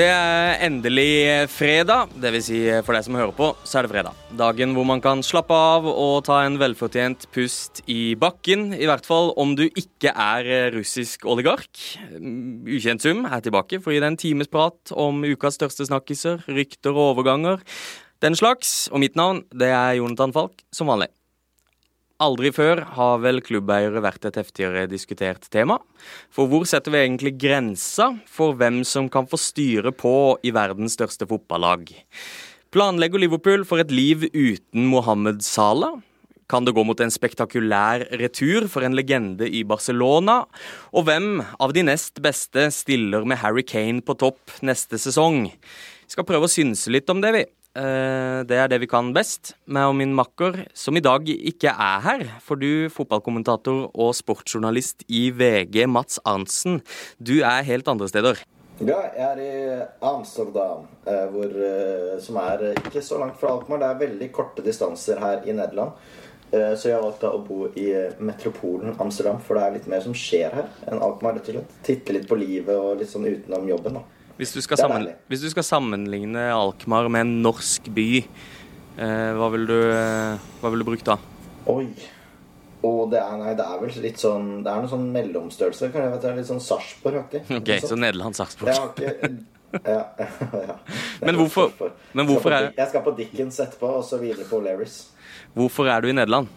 Det er endelig fredag. Vil si, for deg som hører på, så er det fredag. Dagen hvor man kan slappe av og ta en velfortjent pust i bakken. I hvert fall om du ikke er russisk oligark. Ukjent sum er tilbake for å gi deg en times prat om ukas største snakkiser, rykter og overganger. Den slags. Og mitt navn, det er Jonathan Falk, som vanlig. Aldri før har vel klubbeiere vært et heftigere diskutert tema. For hvor setter vi egentlig grensa for hvem som kan få styre på i verdens største fotballag? Planlegger Liverpool for et liv uten Mohammed Salah? Kan det gå mot en spektakulær retur for en legende i Barcelona? Og hvem av de nest beste stiller med Harry Kane på topp neste sesong? Vi skal prøve å synse litt om det, vi. Eh, det er det vi kan best. Meg og min makker, som i dag ikke er her. For du, fotballkommentator og sportsjournalist i VG, Mats Arntzen, du er helt andre steder. Ja, jeg er i Amsterdam, eh, hvor, eh, som er ikke så langt fra Alkmaar. Det er veldig korte distanser her i Nederland. Så jeg har valgt å bo i metropolen Amsterdam, for det er litt mer som skjer her enn Alkmaar. Titte litt på livet og litt sånn utenom jobben, da. Hvis du, sammen, hvis du, skal sammenligne Alkmaar med en norsk by, eh, hva vil du, hva vil du bruke da? Oi. Og det er, nei, det er vel litt sånn Det er noe sånn mellomstørrelse. Kan jeg vet, det er Litt sånn Sarpsborg-aktig. Ok, så Nederland-Sarpsborg. ja, ja, Men hvorfor, men hvorfor er Jeg skal på Dickens etterpå, og så videre på O'Learys. Hvorfor er du i Nederland?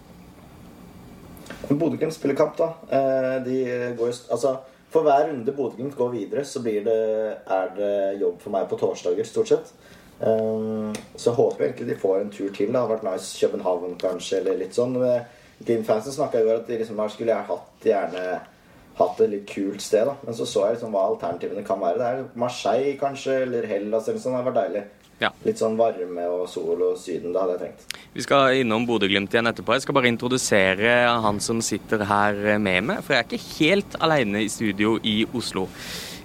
Bodø-Glimt spiller kamp, da. Eh, de går jo Altså for hver runde Bodø-Glimt går videre, så det, er det jobb for meg på torsdager, stort sett. Um, så jeg håper egentlig de får en tur til. Det hadde vært nice København, kanskje, eller litt sånn. Glimt-fansen snakka jo at de liksom, skulle jeg hatt gjerne hatt et litt kult sted. da Men så så jeg liksom hva alternativene kan være. Det er Marseille, kanskje, eller Hellas eller sånn. Det hadde vært deilig. Ja. Litt sånn varme og sol og Syden. Det hadde jeg tenkt. Vi skal innom Bodø-Glimt igjen etterpå. Jeg skal bare introdusere han som sitter her med meg. For jeg er ikke helt alene i studio i Oslo.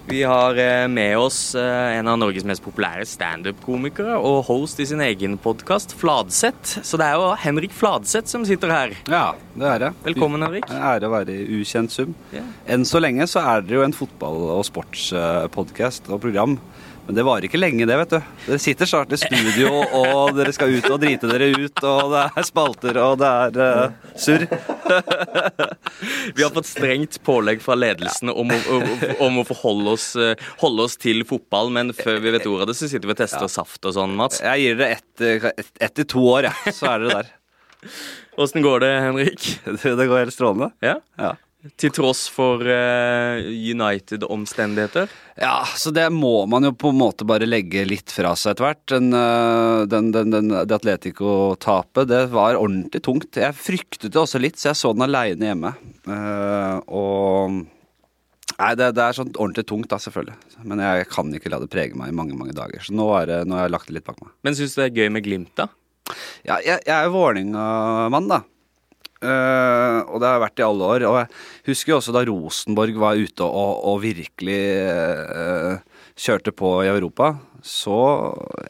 Vi har eh, med oss eh, en av Norges mest populære standup-komikere og host i sin egen podkast, Fladseth. Så det er jo Henrik Fladseth som sitter her. Ja, det er det. Velkommen, Henrik. Ære å være i ukjent sum. Ja. Enn så lenge så er dere jo en fotball- og sportspodkast og program men det varer ikke lenge, det, vet du. Dere sitter snart i studio, og dere skal ut og drite dere ut, og det er spalter, og det er uh, surr. Vi har fått strengt pålegg fra ledelsen om å, om å forholde oss, uh, holde oss til fotball, men før vi vet ordet av det, så sitter vi og tester ja. saft og sånn, Mats. Jeg gir dere ett et, et til to år, jeg. Så er dere der. Åssen går det, Henrik? Det, det går helt strålende. Ja? ja. Til tross for uh, United-omstendigheter? Ja, så det må man jo på en måte bare legge litt fra seg etter hvert. Den, uh, den, den, den, det Atletico-tapet, det var ordentlig tungt. Jeg fryktet det også litt, så jeg så den aleine hjemme. Uh, og Nei, det, det, er sånn ordentlig tungt, da, selvfølgelig. Men jeg kan ikke la det prege meg i mange mange dager. Så nå, det, nå har jeg lagt det litt bak meg. Men syns du det er gøy med Glimt, da? Ja, jeg, jeg er Vålerenga-mann, da. Uh, og det har vært i alle år. Og jeg husker også da Rosenborg var ute og, og virkelig uh, kjørte på i Europa. Så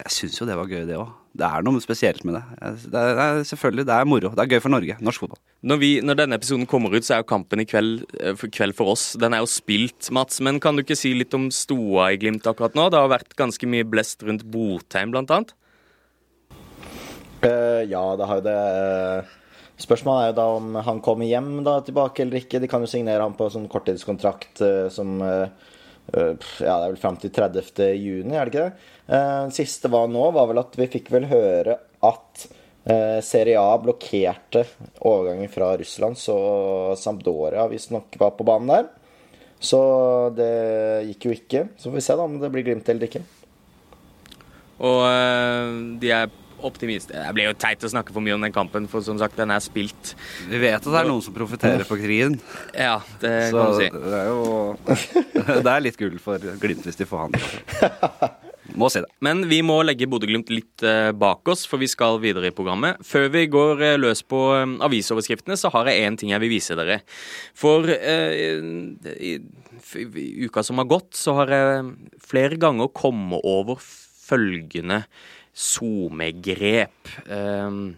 jeg syns jo det var gøy, det òg. Det er noe spesielt med det. det, er, det er, selvfølgelig, det er moro. Det er gøy for Norge. Norsk fotball. Når, vi, når, denne episoden kommer ut, så er jo kampen i kveld, eh, for, kveld for oss. Den er jo spilt, Mats. Men kan du ikke si litt om stoa i Glimt akkurat nå? Det har vært ganske mye blest rundt Botheim, blant annet. Uh, ja, det har jo det. Spørsmålet er jo da om han kommer hjem da tilbake eller ikke. De kan jo signere han på sånn korttidskontrakt uh, som uh, Ja, det er vel fram til 30. juni, er det ikke det? Uh, siste var nå, var vel at vi fikk vel høre at Serie A blokkerte overgangen fra Russland, så Sampdoria visstnok var på banen der. Så det gikk jo ikke. Så får vi se da om det blir Glimt eller ikke. Og de er optimist. Det blir jo teit å snakke for mye om den kampen, for som sagt, den er spilt. Vi vet at det er noen som profitterer på krigen. Ja, det Så kan du si. Det er jo Det er litt gull for Glimt hvis de får han. Må si det. Men vi må legge Bodø-Glimt litt eh, bak oss, for vi skal videre i programmet. Før vi går eh, løs på eh, avisoverskriftene, så har jeg én ting jeg vil vise dere. For eh, i, i uka som har gått, så har jeg flere ganger kommet over følgende SoMe-grep. Ehm,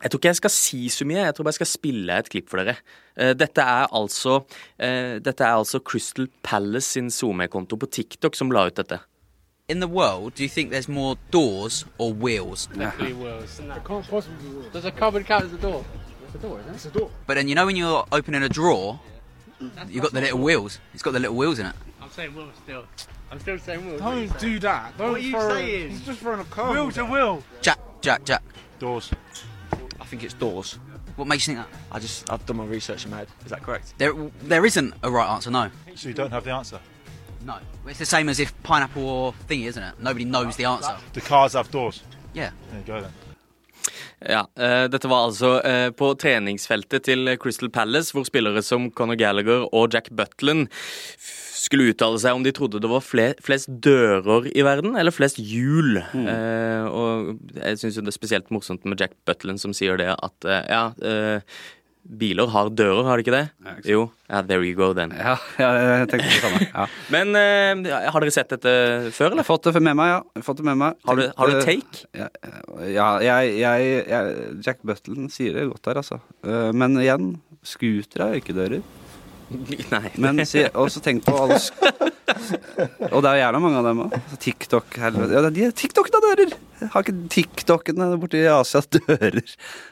jeg tror ikke jeg skal si så mye, jeg tror bare jeg skal spille et klipp for dere. Eh, dette er altså, eh, dette er altså Crystal Palace sin SoMe-konto på TikTok som la ut dette. in the world, do you think there's more doors or wheels? Definitely wheels. It can't possibly be wheels. Does a cupboard count as a door? It's a door, isn't it? It's a door. But then you know when you're opening a drawer, you've got the little wheels. It's got the little wheels in it. I'm saying wheels still. I'm still saying wheels. Don't do that. Don't What are you throw, saying? He's just throwing a curve. Wheels a wheel. Jack, Jack, Jack. Doors. I think it's doors. What makes you think that? I just I've done my research in my head. Is that correct? There, there isn't a right answer. No, So you don't have the answer. no. It's the same as if pineapple or thingy, isn't it? Nobody knows the answer. The cars have doors. Yeah. There you go then. Ja, uh, Dette var altså uh, på treningsfeltet til Crystal Palace, hvor spillere som Conor Gallagher og Jack Butland skulle uttale seg om de trodde det var fle flest dører i verden, eller flest hjul. Eh, og jeg syns det er spesielt morsomt med Jack Butland som sier det at ja Biler har dører, har de ikke det? Ja, ikke jo. Yeah, there you go, then. Ja, jeg tenkte det samme. Ja. Men uh, har dere sett dette før, eller? fått det med meg, ja. Fått det med meg. Har du, har du take? Ja, ja jeg, jeg, jeg, Jack Butland sier det godt der, altså. Eh, Men igjen, scootere er ikke dører. Nei. Men også tenk på alle Og det er jævla mange av dem òg. TikTok helvete. Ja, de TikTokene dører! Har ikke TikTokene borte i Asia dører?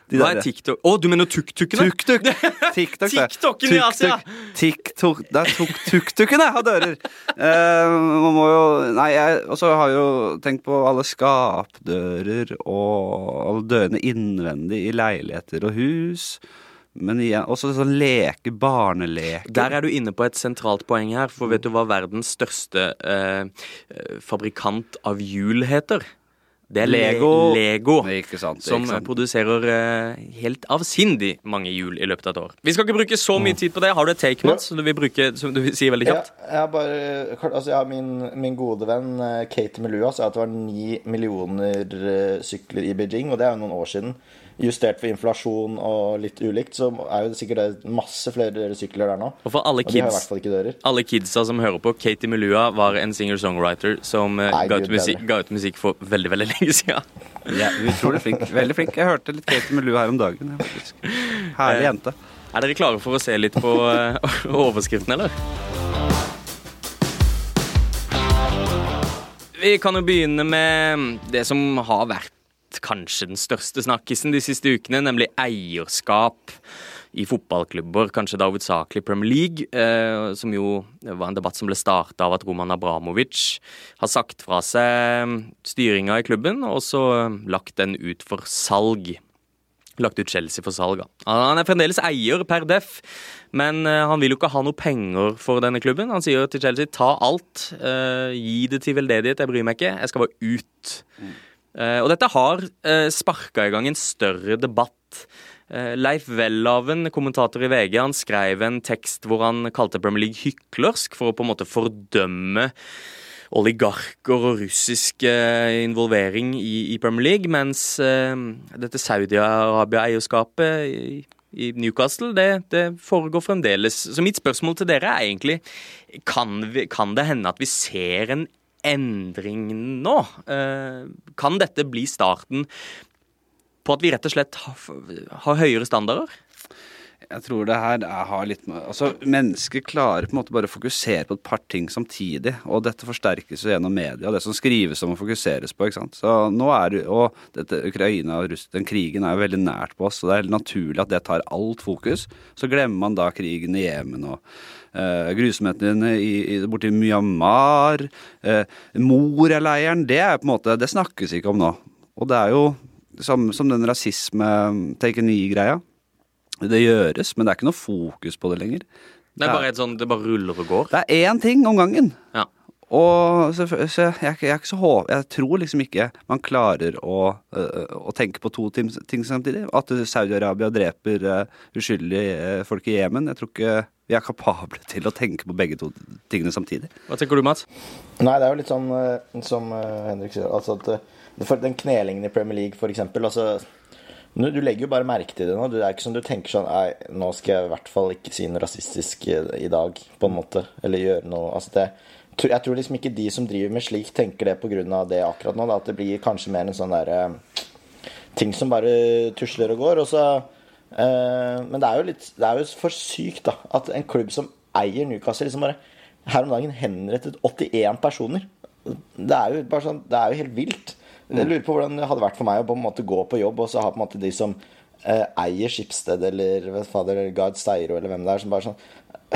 De Hva er TikTok? Å, du mener tuk-tukene? Tuk-tuk! TikTok. TikToken i Asia. TikTok Det er tuk- tuk-tukene har dører! Eh, man må jo Nei, jeg Og så har jo tenkt på alle skapdører og alle dørene innvendig i leiligheter og hus. Men igjen Også sånn leke, barneleke. Der er du inne på et sentralt poeng her, for vet du hva verdens største eh, eh, fabrikant av hjul heter? Det er Lego. Lego. Ikke sant, som ikke sant. produserer eh, helt avsindig mange hjul i løpet av et år. Vi skal ikke bruke så mye tid på det. Har du et take, Mats, som du vil bruke, som du vil si veldig Ja, kjapt? jeg har bare, altså jeg har min, min gode venn eh, Kate Melua sa at det var ni millioner eh, sykler i Beijing, og det er jo noen år siden. Justert for inflasjon og litt ulikt, så er jo sikkert det masse flere sykler der nå. Og for alle Og kids, alle kidsa som hører på, Katie Melua var en singer-songwriter som eh, Nei, ga, ut musikk, ga ut musikk for veldig, veldig lenge siden. Ja, utrolig flink. Veldig flink. Jeg hørte litt Katie Melua her om dagen. faktisk. Herlig Eh, jente. Er dere klare for å se litt på eh, overskriften, eller? Vi kan jo begynne med det som har vært kanskje den største snakkisen de siste ukene, nemlig eierskap i fotballklubber, kanskje da hovedsakelig Premier League, eh, som jo var en debatt som ble starta av at Roman Abramovic har sagt fra seg styringa i klubben, og så lagt den ut for salg lagt ut Chelsea for salg. Han er fremdeles eier per def, men eh, han vil jo ikke ha noe penger for denne klubben. Han sier til Chelsea ta alt, eh, gi det til veldedighet, jeg bryr meg ikke, jeg skal bare ut. Eh, og dette har uh, sparka i gang en større debatt. Eh, Leif Welhaven, kommentator i VG, han skrev en tekst hvor han kalte Premier League hyklersk for å på en måte fordømme oligarker og russisk eh, involvering i, i Premier League, mens uh, dette Saudi-Arabia-eierskapet i, i Newcastle, det, det foregår fremdeles. Så mitt spørsmål til dere er egentlig kan, vi, kan det hende at vi ser en endring nå? Eh, kan dette bli starten på at vi rett og slett har, høyere standarder? Jeg tror det her er, har litt Altså, mennesker klarer på en måte bare å fokusere på et par ting samtidig, og dette forsterkes jo gjennom media, det som skrives om og fokuseres på, ikke sant. Så nå er det Og dette Ukraina og Russland, den krigen er jo veldig nært på oss, så det er helt naturlig at det tar alt fokus. Så glemmer man da krigen i Jemen og eh, grusomhetene borti Myanmar. Uh, Moria-leiren, det er på en måte Det snakkes ikke om nå. Og det er jo som, som den rasisme-take a knee-greia. Det gjøres, men det er ikke noe fokus på det lenger. Det er bare, et sånn, det bare ruller og går. Det er én ting om gangen. Ja. Og så, så jeg, jeg så. Jeg tror liksom ikke man klarer å, å tenke på to ting, ting samtidig. At Saudi-Arabia dreper uskyldige folk i Jemen. Jeg tror ikke vi er kapable til å tenke på begge to tingene samtidig. Hva tenker du, Mats? Nei, det er jo litt sånn eh, som eh, Henrik sier, altså at eh, den knelingen i Premier League, for eksempel, altså du legger jo bare merke til det nå. Det er ikke sånn du tenker sånn Nei, nå skal jeg i hvert fall ikke si noe rasistisk i, dag, på en måte. Eller gjøre noe Altså det Jeg tror liksom ikke de som driver med slik, tenker det pga. det akkurat nå. Da, at det blir kanskje mer en sånn derre Ting som bare tusler og går. Og så Men det er jo litt Det er jo for sykt, da, at en klubb som eier Newcastle, liksom bare her om dagen henrettet 81 personer. det er jo bare sånn Det er jo helt vilt. Jeg lurer på hvordan det hadde vært for meg å på en måte gå på jobb, og så ha på en måte de som eh, eier Skipsted eller Gard Steiro eller hvem det er, som bare sånn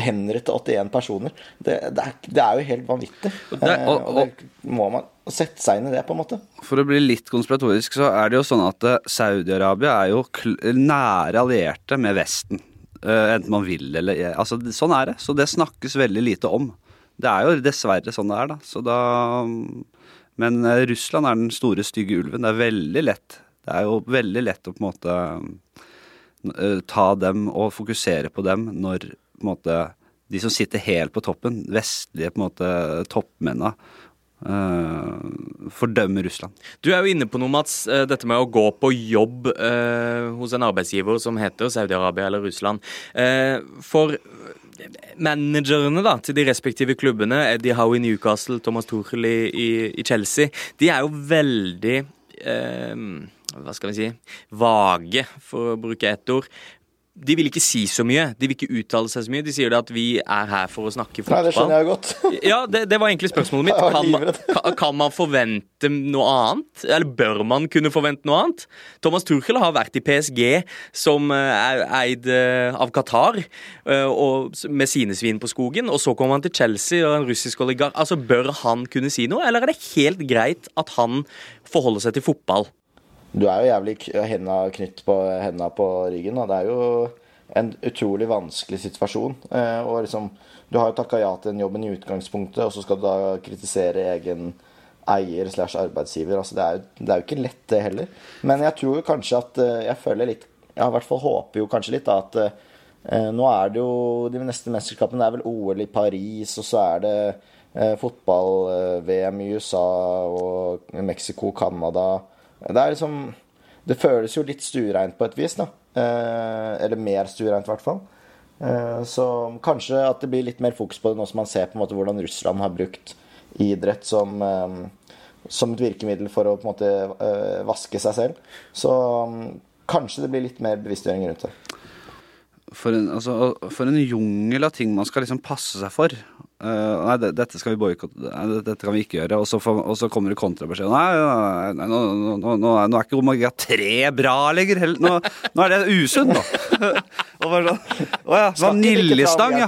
Hender til 81 personer. Det, det, er, det er jo helt vanvittig. det- og, og- og det må man sette seg inn i det, på en måte. For å bli litt konspiratorisk, så er det jo sånn at eh, Saudi-Arabia er jo nære allierte med Vesten. Eh, enten man vil eller Altså, sånn er det. Så det snakkes veldig lite om. Det er jo dessverre sånn det er, da. Så da Men eh, Russland er den store, stygge ulven. Det er veldig lett. Det er jo veldig lett å på en måte eh, ta dem og fokusere på dem når på en måte de som sitter helt på toppen, vestlige på en måte toppmennene, uh, fordømmer Russland. Du er jo inne på noe, Mats. eh, Dette med å gå på jobb uh, hos en arbeidsgiver som heter Saudi-Arabia eller Russland. Uh, for managerne da, til de respektive klubbene, Eddie Howe i Newcastle, Thomas Tuchel i, i, i Chelsea, de er jo veldig Hva skal vi si Vage, for å bruke ett ord. De vil ikke si så mye. De vil ikke uttale seg så mye. De sier det at vi er her for å snakke fotball. Nei, det skjønner jeg godt. Ja, det, det var egentlig spørsmålet mitt. Kan man, kan, man forvente noe annet? Eller bør man kunne forvente noe annet? Thomas Tuchel har vært i PSG, som eh, er eid eh, av Qatar, eh, med sine svin på skogen. Og så kommer han til Chelsea og en russisk oligark. Altså, Bør han kunne si noe, eller er det helt greit at han forholder seg til fotball? Du er jo jævlig henda knytt på henda på ryggen. Og Det er jo en utrolig vanskelig situasjon. Eh, og liksom, du har jo takka ja til den jobben i utgangspunktet, og så skal du da kritisere egen eier slash arbeidsgiver. Altså, det, er jo, det er jo ikke lett, det heller. Men jeg tror jo kanskje at eh, Jeg føler litt Jeg i hvert fall håper jo kanskje litt da at eh, nå er det jo De neste mesterskapene er vel OL i Paris, og så er det eh, fotball-VM i USA og Mexico, Canada det er liksom Det føles jo litt stuereint på et vis, da. Eh, eller mer stuereint, i hvert fall. Eh, så kanskje at det blir litt mer fokus på det nå som man ser på en måte hvordan Russland har brukt idrett som, eh, som et virkemiddel for å på en måte eh, vaske seg selv. Så mm, kanskje det blir litt mer bevisstgjøring rundt det. For en, altså, for en jungel av ting man skal liksom passe seg for. Eh, nei, det, dette skal vi boikotte. Det- Dette kan vi ikke gjøre. Og så, for, og så kommer det kontrabeskjed. Nei, nei, nei nå, nå, nå, nå er- ikke omega 3 bra lenger. Nå, er det usunt, nå. og bare sånn Å ja, vaniljestang, ja.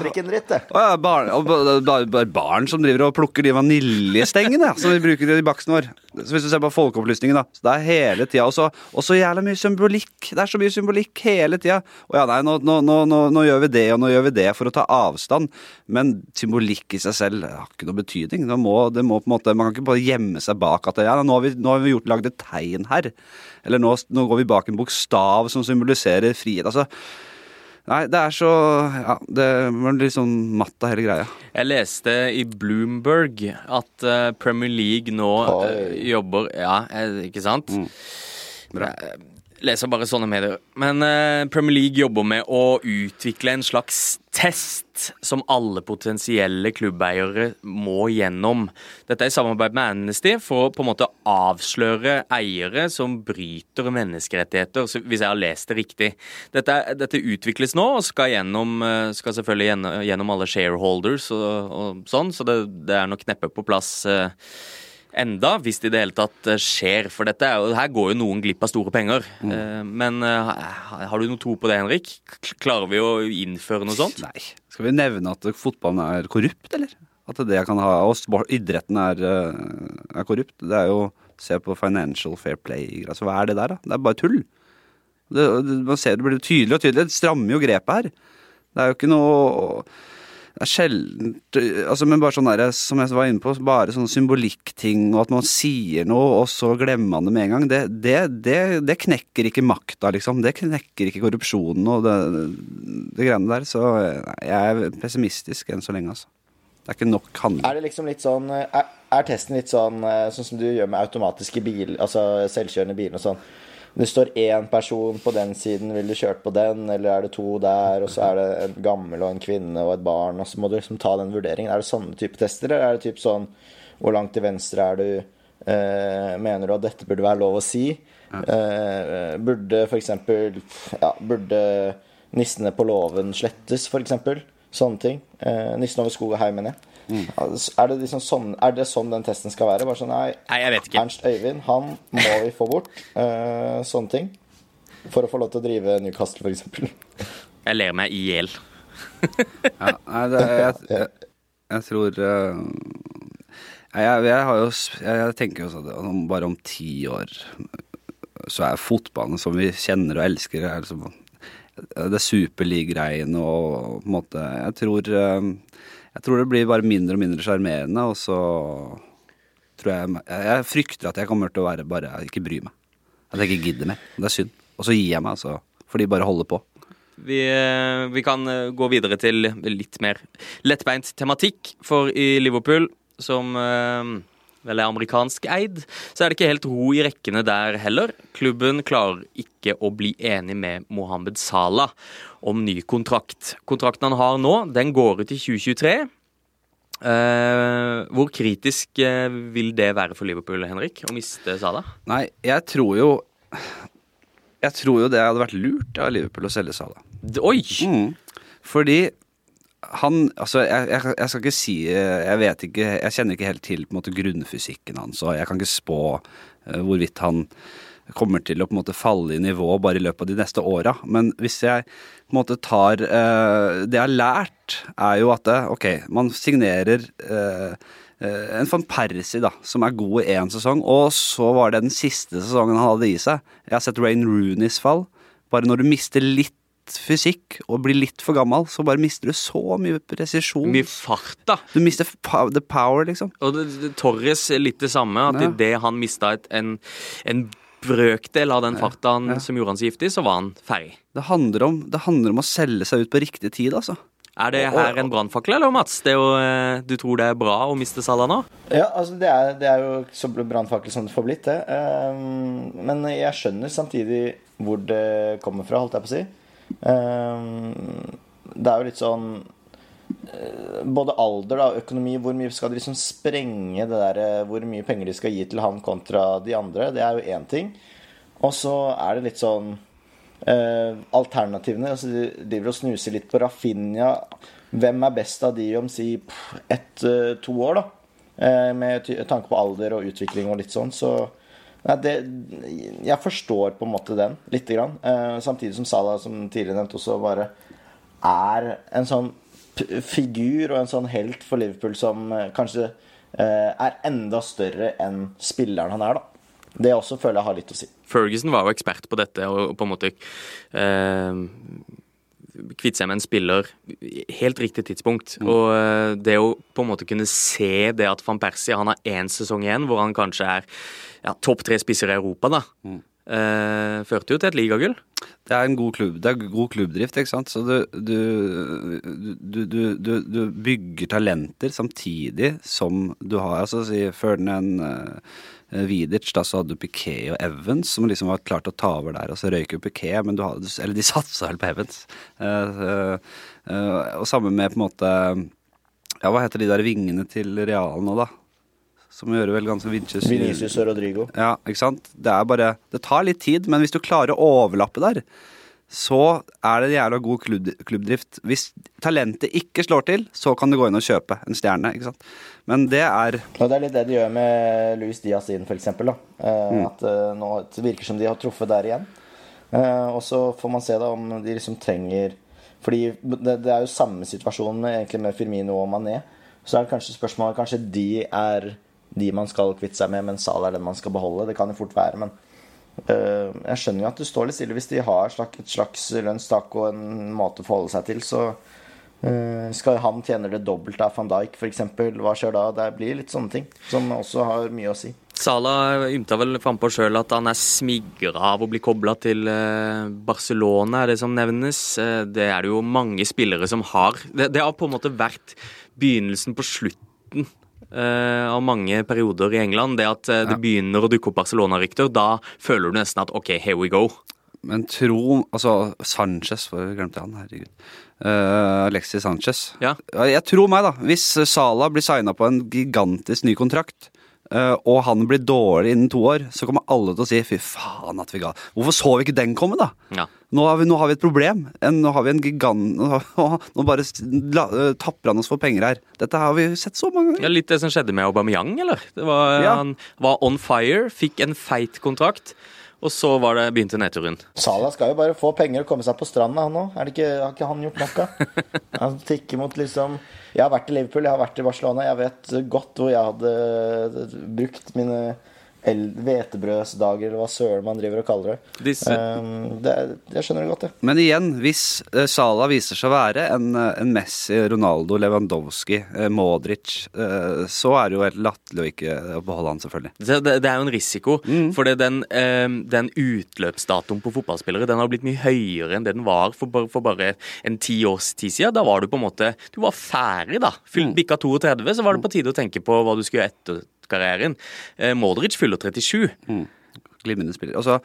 Å ja, barn, og ba- ba- bare barn som driver og plukker de vaniljestengene ja, som vi bruker i baksten vår. Så hvis du ser på Folkeopplysningen, da. Så det er hele tida. Og så og så jævla mye symbolikk. Det er så mye symbolikk hele tida. Å ja, nei, nå gjør vi det, og nå gjør vi det for å ta avstand. Men symbolikk i seg selv har ikke noe betydning. Det må, det må måte, man kan ikke bare gjemme seg bak at ja, nå har vi, nå har vi gjort, lagd et tegn her. Eller nå, nå går vi bak en bokstav som symboliserer frihet. Altså, Nei, det er så Ja, det var litt sånn matt av hele greia. Jeg leste i Bloomberg at eh, Premier League nå Oi. eh, jobber Ja, eh, ikke sant? Jeg leser bare sånne medier. Men eh, Premier League jobber med å utvikle en slags test som alle potensielle klubbeiere må gjennom. Dette er i samarbeid med Amnesty for å på en måte avsløre eiere som bryter menneskerettigheter, hvis jeg har lest det riktig. Dette, dette utvikles nå og skal, gjennom, eh, skal selvfølgelig gjennom, gjennom alle shareholders og, og sånn, så det, det er nok neppe på plass eh, enda, hvis det i det hele tatt eh, skjer. For dette er her går jo noen glipp av store penger. Mm. Men eh, har du noe tro på det, Henrik? Klarer vi å innføre noe sånt? Nei. Skal vi nevne at fotballen er korrupt, eller? At det kan ha, sport, idretten er, eh, er korrupt. Det er jo Se på Financial Fair Play. Altså, hva er det der, da? Det er bare tull. Det, det, man ser det blir tydelig og tydelig. Det strammer jo grepet her. Det er jo ikke noe Det er sjelden altså, Men bare sånn der, som jeg var inne på, bare sånn symbolikkting, og at man sier noe, og så glemmer man det med en gang, det, det, det, det knekker ikke makta, liksom. Det knekker ikke korrupsjonen og det, greiene der. Så jeg er pessimistisk enn så lenge, altså. Det er ikke nok handling. Er det liksom litt sånn Er, er testen litt sånn eh, sånn som du gjør med automatiske bil, altså selvkjørende biler og sånn? Det står én person på den siden, vil du kjørt på den? Eller er det to der, og så er det en gammel og en kvinne og et barn, og så må du liksom ta den vurderingen. Er det sånne type tester, eller er det typ sånn Hvor langt til venstre er du? Eh, mener du at dette burde være lov å si? Eh, burde eksempel Ja, burde nissene på låven slettes, eksempel? Sånne ting. Eh, nissen over skog og hei, mener jeg. Altså, Er, det liksom sånn, er det sånn den testen skal være? Bare sånn, nei, Nei, jeg vet ikke. Ernst Øyvind, han må vi få bort. Uh, sånne ting. For å få lov til å drive Newcastle, f.eks. Jeg ler meg i hjel. Ja, nei, det, jeg, jeg, jeg tror uh, jeg, jeg, har jo, jeg, jeg tenker jo sånn at bare om ti år så er fotballen som vi kjenner og elsker, er liksom det superlig-greiene og på en måte Jeg tror eh, Jeg tror det blir bare mindre og mindre sjarmerende, og så tror jeg Jeg frykter at jeg kommer til å være bare ikke bry meg. At jeg ikke gidder mer. Det er synd. Og så gir jeg meg, altså. For de bare holder på. Vi, eh, vi kan eh, gå videre til litt mer lettbeint tematikk. For i Liverpool, som eh, vel er amerikansk eid, så er det ikke helt ro i rekkene der heller. Klubben klarer ikke å bli enig med Mohammed Salah om ny kontrakt. Kontrakten han har nå, den går ut i 2023. Uh, hvor kritisk uh, vil det være for Liverpool, Henrik, å miste Salah? Nei, jeg tror jo Jeg tror jo det hadde vært lurt av Liverpool å selge Salah. Oi! Mm. Fordi han Altså, jeg, jeg, jeg skal ikke si Jeg vet ikke Jeg kjenner ikke helt til på en måte grunnfysikken hans, og jeg kan ikke spå eh, hvorvidt han kommer til å på en måte falle i nivå bare i løpet av de neste åra. Men hvis jeg på en måte tar eh, Det jeg har lært, er jo at det, ok, man signerer eh, eh, en van Persie da, som er god i én sesong, og så var det den siste sesongen han hadde i seg. Jeg har sett Rain Rooneys fall. Bare når du mister litt fysikk og blir litt for gammel, så bare mister du så mye presisjon. Mye fart, da. Du mister the power, liksom. Og det, det, Torres er litt det samme. At Ja. idet han mista et, en, en brøkdel av den farta ja, ja. som gjorde han så giftig, så var han ferdig. Det handler, om, det handler om å selge seg ut på riktig tid, altså. Er det her en brannfakkel, eller Mats? Det er jo, eh, du tror det er bra å miste Salah nå? Ja, altså det er, det er jo så brannfakkel som det får blitt, det. Ehm, men jeg skjønner samtidig hvor det kommer fra, holdt jeg på å si. Ehm, det er jo litt sånn eh, Både alder og økonomi, hvor mye skal de liksom sprenge det der eh, Hvor mye penger de skal gi til han kontra de andre, det er jo én ting. Og så er det litt sånn eh, Alternativene. Altså de driver og snuser litt på Rafinha. Hvem er best av de om si ett-to år, da? Eh, med tanke på alder og utvikling og litt sånn. Så nei, det, jeg forstår på en måte den, lite grann. Eh, samtidig som Salah, som tidligere nevnt, også bare er en sånn figur og en sånn helt for Liverpool som eh, kanskje eh, er enda større enn spilleren han er, da. Det også føler jeg har litt å si. Ferguson var jo ekspert på dette, og på en måte eh, kvitte seg med en spiller helt riktig tidspunkt. Og eh, det å på en måte kunne se det at van Persie han har én sesong igjen, hvor han kanskje er ja, topp tre spisser i Europa, da, eh, førte jo til et ligagull. Det er en god klubb. Det er god klubbdrift, ikke sant. Så du, du, du, du, bygger talenter samtidig som du har Altså si Ferdinand Vidic, da så hadde du Piquet og Evans som liksom var klart å ta over der, og så røyk jo Piquet, men du hadde Eller de satsa vel på Evans. Uh, eh, eh, og samme med på en måte Ja, hva heter de der vingene til Real nå, da? Som gjør vel ganske Vinicius Vinicius og Rodrigo. ja, ikke sant? Det er bare Det tar litt tid, men hvis du klarer å overlappe der, så er det jævla god klubb, klubbdrift. Hvis talentet ikke slår til, så kan du gå inn og kjøpe en stjerne, ikke sant. Men det er Og det er litt det de gjør med Louis Diaz inn, f.eks. Eh, At eh, nå det virker som de har truffet der igjen. Eh, og så får man se da om de liksom trenger Fordi det, det er jo samme situasjon med, egentlig med Firmino og Mané. Så er det kanskje spørsmålet Kanskje de er de man skal kvitte seg med, men Salah er den man skal beholde. Det kan jo fort være, men jeg skjønner jo at det står litt stille hvis de har et slags, lønnstak og en måte å forholde seg til. Så eh, skal han tjene det dobbelte av van Dijk f.eks., hva skjer da? Det blir litt sånne ting som også har mye å si. Salah ymta vel frampå sjøl at han er smigra av å bli kobla til eh, Barcelona, er det som nevnes. Eh, Det er det jo mange spillere som har. Det, det har på en måte vært begynnelsen på slutten eh, av mange perioder i England. Det at eh, det begynner å dukke opp Barcelona-rykter. Da føler du nesten at OK, here we go. Men tro Altså, Sanchez, for glemte han, herregud. Uh, Alexis Sanchez. Ja. Jeg tror meg, da. Hvis Salah blir signa på en gigantisk ny kontrakt, eh, og han blir dårlig innen to år, så kommer alle til å si fy faen at vi ga Hvorfor så vi ikke den komme, da? Ja. Nå har vi, nå har vi et problem. Nå har vi en gigant Nå, nå bare la, eh, tapper han oss for penger her. Dette har vi sett så mange ganger. Ja. Litt det som skjedde med Aubameyang, eller? Det var, Ja. Han var on fire, fikk en feit kontrakt, og så var det, begynte nedturen. Salah skal jo bare få penger og komme seg på stranda, han òg. Har ikke han gjort noe? Han tikker mot liksom Jeg har vært i Liverpool, jeg har vært i Barcelona. Jeg vet godt hvor jeg hadde brukt mine hvetebrødsdager, eller hva søren man driver og kaller det. Disse, Um, det jeg skjønner det godt, jeg. Men igjen, hvis Sala Salah viser seg å være en, eh, en Messi, Ronaldo, Lewandowski, eh, Modric, eh, så er det jo helt latterlig å ikke eh, beholde han, selvfølgelig. det, det det er jo en risiko, for den, eh, den utløpsdatoen på fotballspillere den har blitt mye høyere enn det den var for, bare- for bare en ti års tid siden. Da var du på en måte Du var ferdig, da. Fylt, Bikka 32, så var det på tide å tenke på hva du skulle gjøre etter karrieren. Eh, Modric fyller 37. Glimrende spiller. Altså,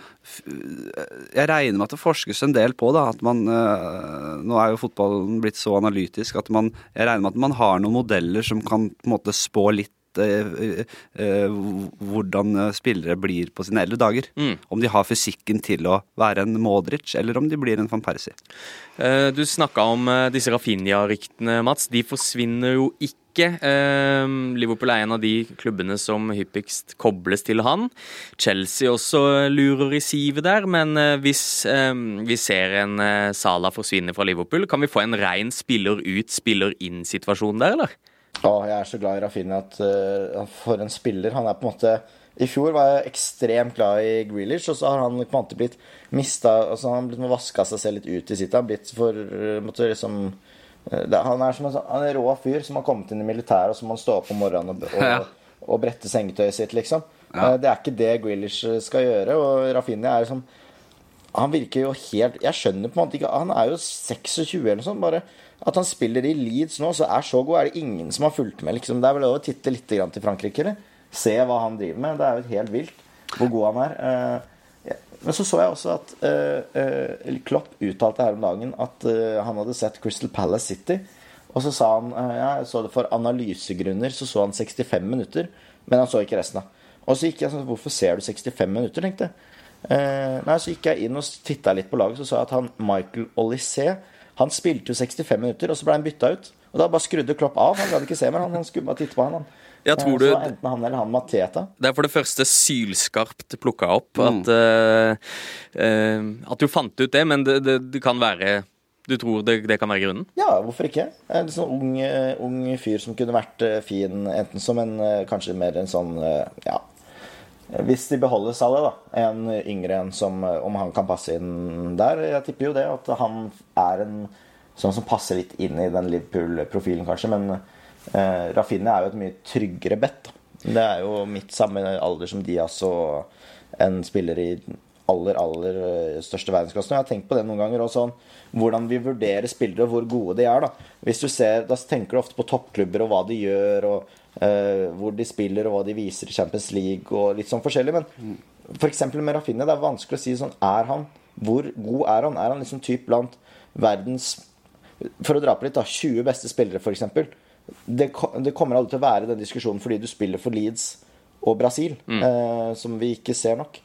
jeg regner med at det forskes en del på da, at man øh, Nå er jo fotballen blitt så analytisk at man Jeg regner med at man har noen modeller som kan på en måte spå litt hvordan øh, spillere blir på sine eldre dager. Mm. Om de har fysikken til å være en Modric, eller om de blir en van Persie. Eh, Du snakka om eh, disse Rafinha-ryktene, Mats. De forsvinner jo ikke. Eh, Liverpool er en av de klubbene som hyppigst kobles til han. Chelsea også lurer i sivet der, men eh, hvis eh, vi ser en Sala Salah forsvinne fra Liverpool, kan vi få en rein spiller ut, spiller inn-situasjon der, eller? Å, jeg er så glad i Rafinha at uh, for en spiller Han er på en måte I fjor var jeg ekstremt glad i Grealish, og så har han på en måte blitt mista altså Han har blitt vaska seg selv litt ut i sitt. Han blitt for uh, måtte liksom uh, det, Han er som en, sånn- han en rå fyr som har kommet inn i militæret, og så må han stå opp om morgenen og, og, Ja. og brette sengetøyet sitt, liksom. Ja. Det er ikke det Grealish skal gjøre, og Rafinha er liksom han virker jo helt Jeg skjønner på en måte ikke Han er jo 26 eller noe sånt. Bare at han spiller i Leeds nå, så er så god, er det ingen som har fulgt med. liksom Det er vel lov å titte litt til Frankrike, eller? Se hva han driver med. Det er jo helt vilt hvor god han er. Eh. Men så så jeg også at eh, eh, Klopp uttalte her om dagen at han hadde sett Crystal Palace City. Og så sa han ja, jeg så det for analysegrunner, så så han 65 minutter. Men han så ikke resten, av. Og så gikk jeg sånn Hvorfor ser du 65 minutter, tenkte jeg. Nei, Så gikk jeg inn og titta litt på laget, så så jeg at han Michael Olysée Han spilte jo 65 minutter, og så ble han bytta ut. Og da bare skrudde Klopp av. Han gadd ikke se mer. Han, han skulle bare titte på han. han. Ja, tror Eh, du- Så enten han eller han Mateta. Det er for det første sylskarpt plukka opp at, uh, uh, at du fant ut det, men det, det, det kan være Du tror det, det kan være grunnen? Ja, hvorfor ikke? En sånn ung, ung fyr som kunne vært fin enten som en Kanskje mer en sånn Ja. Hvis de beholder Salah, da. En yngre en som eh, Om han kan passe inn der. Jeg tipper jo det. At han er en sånn som passer litt inn i den Liverpool-profilen, kanskje. Men eh, Rafinha er jo et mye tryggere bet. Det er jo midt samme alder som Diaz og en spiller i aller, aller eh, største verdensklassen. Jeg har tenkt på det noen ganger. Og sånn, hvordan vi vurderer spillere, og hvor gode de er. Da Hvis du ser, da tenker du ofte på toppklubber og hva de gjør, og eh, hvor de spiller, og hva de viser i Champions League, og litt sånn forskjellig. Men f.eks. med Rafinha, det er vanskelig å si sånn Er han Hvor god er han? Er han liksom typ blant verdens For å dra på litt, da. 20 beste spillere, f.eks. Det, det kommer aldri til å være den diskusjonen fordi du spiller for Leeds og Brasil, eh, som vi ikke ser nok.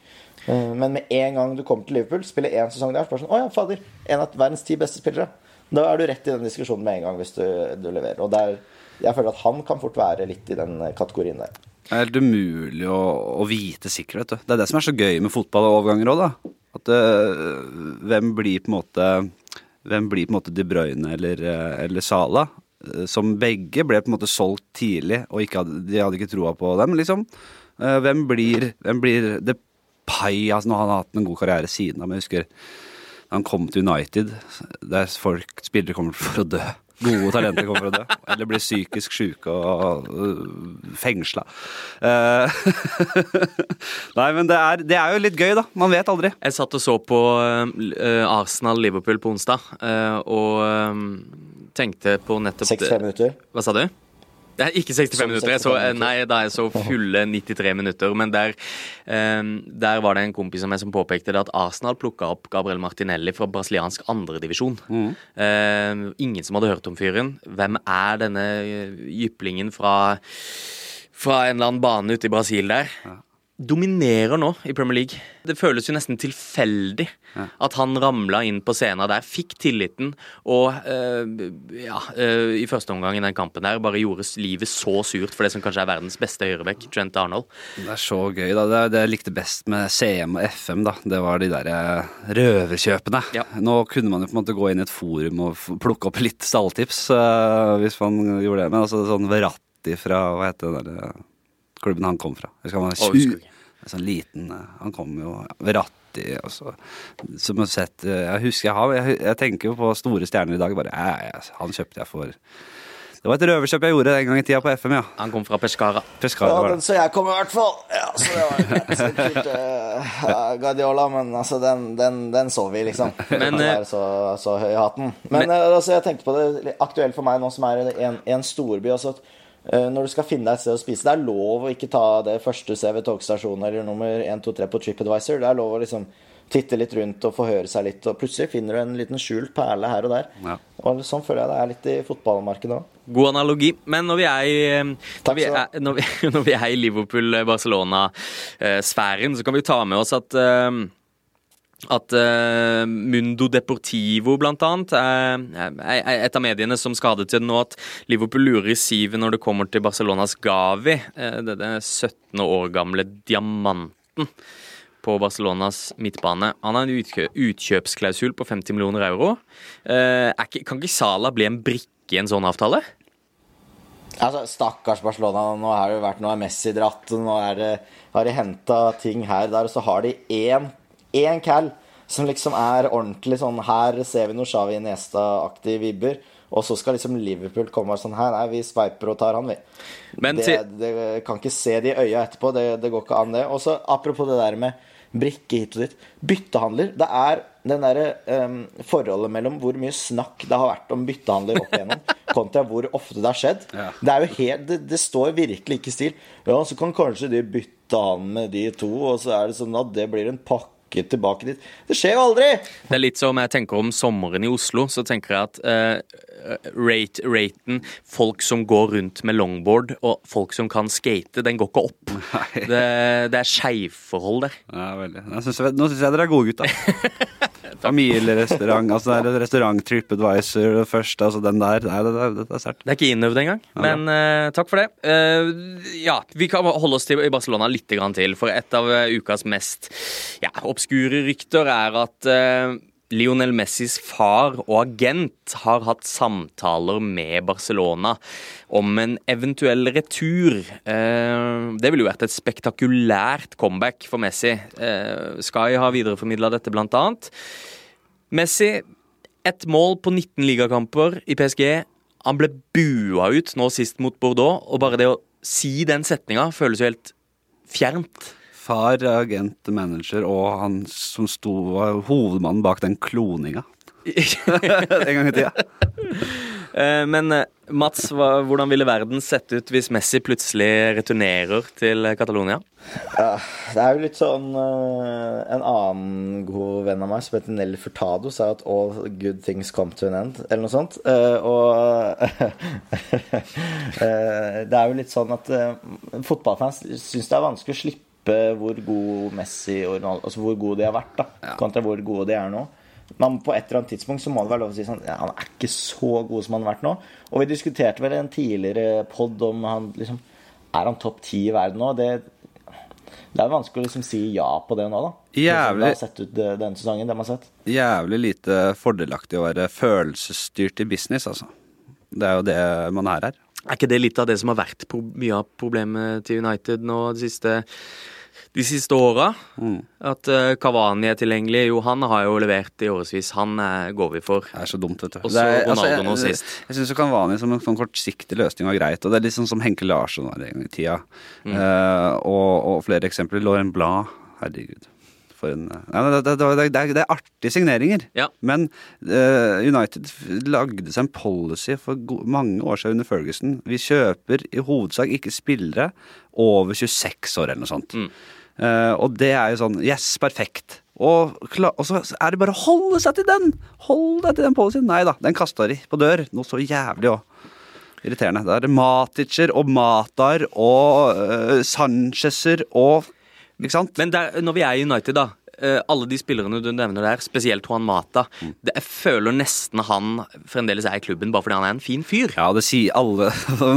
Eh, men med en gang du kommer til Liverpool, spiller én sesong der, så bare sånn Å ja, fader. En av verdens ti beste spillere. Da er du rett i den diskusjonen med en gang hvis du, du leverer. Og der, jeg føler at han kan fort være litt i den kategorien der. Det er helt umulig å, å vite du. Det er det som er så gøy med fotball og overganger òg, da. At øh, hvem blir på en måte Hvem blir på en måte De Bruyne eller, øh, eller Sala? Som begge ble på en måte solgt tidlig, og hadde, de hadde ikke troa på dem, liksom. Eh, Hvem blir, hvem blir Depay? Altså, nå har han hatt en god karriere siden av, men jeg husker da han kom til United, der folk, spillere kommer for å dø. Gode talenter kommer fra å dø. Eller blir psykisk syke og uh, fengsla. Eh, Nei, men det er, det er jo litt gøy, da. Man vet aldri. Jeg satt og så på eh, Arsenal-Liverpool på onsdag, eh, og tenkte på nettopp 65 minutter. Hva sa du? Det er ikke 65 minutter. Jeg så, nei, da jeg så fulle 93 minutter. Men der, eh, der var det en kompis av meg som påpekte det at Arsenal plukka opp Gabriel Martinelli fra brasiliansk andredivisjon. Mm. Eh, ingen som hadde hørt om fyren. Hvem er denne jyplingen fra fra en eller annen bane ute i Brasil der. Dominerer nå i Premier League. Det føles jo nesten tilfeldig at han ramla inn på scenen der, fikk tilliten og øh, ja, øh, i første omgang i den kampen der bare gjorde livet så surt for det som kanskje er verdens beste høyrebekk, Trent Arnold. Det er så gøy, da. Det, det jeg likte best med CM og FM, da, det var de der eh, røverkjøpene. Ja. Nå kunne man jo på en måte gå inn i et forum og plukke opp litt stalltips, øh, hvis man gjorde det. Men altså sånn Verratti fra Hva heter det der klubben han kom fra? Jeg husker han var Å, husker tjue- ikke. en sånn liten eh, Han kom jo ved så Som har sett eh, Jeg husker jeg har Jeg, jeg tenker jo på store stjerner i dag. Bare jeg, han kjøpte jeg for Det var et røverkjøp jeg gjorde en gang i tida på FM, ja. Han kom fra Pescara. Pescara Ja, den så jeg kom i hvert fall. Ja, så det var. Så kult, eh, Guardiola, men altså, den, den, den så vi, liksom. Men, Men, eh, så, så høy i hatten. Men, eh, altså, jeg tenkte på det aktuelt for meg nå som er i en, en storby. Altså, at, når du skal finne deg et sted å spise, det er lov å ikke ta det første du ser ved togstasjonen eller nummer 1, 2, 3 på TripAdvisor. Det er lov å liksom titte litt rundt og forhøre seg litt, og plutselig finner du en liten skjult perle her og der. Ja. Og sånn føler jeg det er litt i fotballmarkedet òg. God analogi. Men når vi er i, eh, når vi er, når vi, når vi er i Liverpool-Barcelona-sfæren, så kan vi ta med oss at eh, at uh, Mundo Deportivo, annet, er, er et av mediene som skadet til nå at Liverpool lurer i sivet når det kommer til Barcelonas Gavi. Uh, denne 17 år gamle diamanten på Barcelonas midtbane. Han har en utkjø utkjøpsklausul på 50 millioner euro. Uh, ikke, kan ikke Sala bli en brikke i en sånn avtale? Altså, Stakkars Barcelona. Nå har det vært Nå er Messi dratt, nå er det, har de henta ting her og der, og så har de én, én cal som liksom er ordentlig sånn Her ser vi noe Shawi Iniesta-aktige vibber. Og så skal liksom Liverpool komme og sånn Her, nei, vi sveiper og tar han, vi. Men det, det kan ikke se det i øya etterpå. Det, det går ikke an, det. Og så apropos det der med brikke hit og dit. Byttehandler. Det er den derre um, forholdet mellom hvor mye snakk det har vært om byttehandler opp igjennom, kontra hvor ofte det har skjedd. Det er jo helt det, det står virkelig ikke i stil. Ja, så kan kanskje de bytte han med de to, og så er det sånn at det blir en pakke tilbake dit. Det skjer jo aldri! Det er litt som jeg tenker om sommeren i Oslo. Så tenker jeg at eh, rate, raten folk som går rundt med longboard, og folk som kan skate, den går ikke opp. Det, det er skeivforhold der. Ja, veldig. Jeg synes, nå syns jeg dere er gode, gutta. Familierestaurant, altså restaurant TripAdvisor først, altså den der. Nei, det, det, det er sært. Det er ikke innøvd engang, men uh, takk for det. Uh, ja, Vi kan holde oss til i Barcelona litt grann til, for et av eh, ukas mest ja, obskure rykter er at eh, Lionel Messis far og agent har hatt samtaler med Barcelona om en eventuell retur. Eh, det ville jo vært et spektakulært comeback for Messi. Eh, Sky har videreformidla dette, blant annet. Messi, ett mål på 19 ligakamper i PSG. Han ble bua ut nå sist mot Bordeaux, og bare det å si den setninga føles jo helt fjernt. Far, agent, manager og han som sto var hovedmannen bak den kloninga en gang i tida. Eh, Men eh, Mats, hva, hvordan ville verden sett ut hvis Messi plutselig returnerer til Catalonia? Ja, det er jo litt sånn eh, En annen god venn av meg som heter Nelly Furtado, sa at 'all good things come to an end', eller noe sånt. Eh, og eh, det er jo litt sånn at fotballfans syns det er vanskelig å slippe hvor god Messi og Ronaldo Altså hvor gode de har vært, da, kontra hvor gode de er nå. Men på et eller annet tidspunkt så må det være lov å si sånn ja, Han er ikke så god som han har vært nå. Og vi diskuterte vel en tidligere pod om han liksom Er han topp ti i verden nå? Det, det er vanskelig å liksom si ja på det nå, da. Sånn Jævlig. Det har sett ut eh, denne sesongen, det man har sett. Jævlig lite fordelaktig å være følelsesstyrt i business, altså. Det er jo det man er her. Er ikke det litt av det som har vært mye av problemet til United nå det siste, de siste åra? At uh, Cavani er tilgjengelig. Jo, han har jo levert i årevis. Han uh, går vi for. Det er så dumt, vet du. Og så Det er- Ronaldo nå jeg, sist. Jeg syns Kavani som en sånn kortsiktig løsning var greit. Og det er litt sånn som Henke Larsson var i tida. Mm. Uh, og, og flere eksempler. Lauren Blad. Herregud. En Nei, det, det, det, det er artige signeringer. Ja. Men uh, United lagde seg en policy for mange år siden under Ferguson. Vi kjøper i hovedsak ikke spillere over 26 år eller noe sånt. Mm. Eh, og det er jo sånn Yes, perfekt. Og, kla- og så er det bare å holde seg til den! Hold deg til den policyen. Nei da, den kasta de på dør. Noe så jævlig òg. irriterende. Det er Maticer og Matar og uh, Sanchezer og Ikke sant? Men der, når vi er i United, da. Eh, alle de spillerne du nevner der, spesielt Juan Mata. Det, jeg føler nesten han fremdeles er i klubben bare fordi han er en fin fyr. Ja, det sier alle.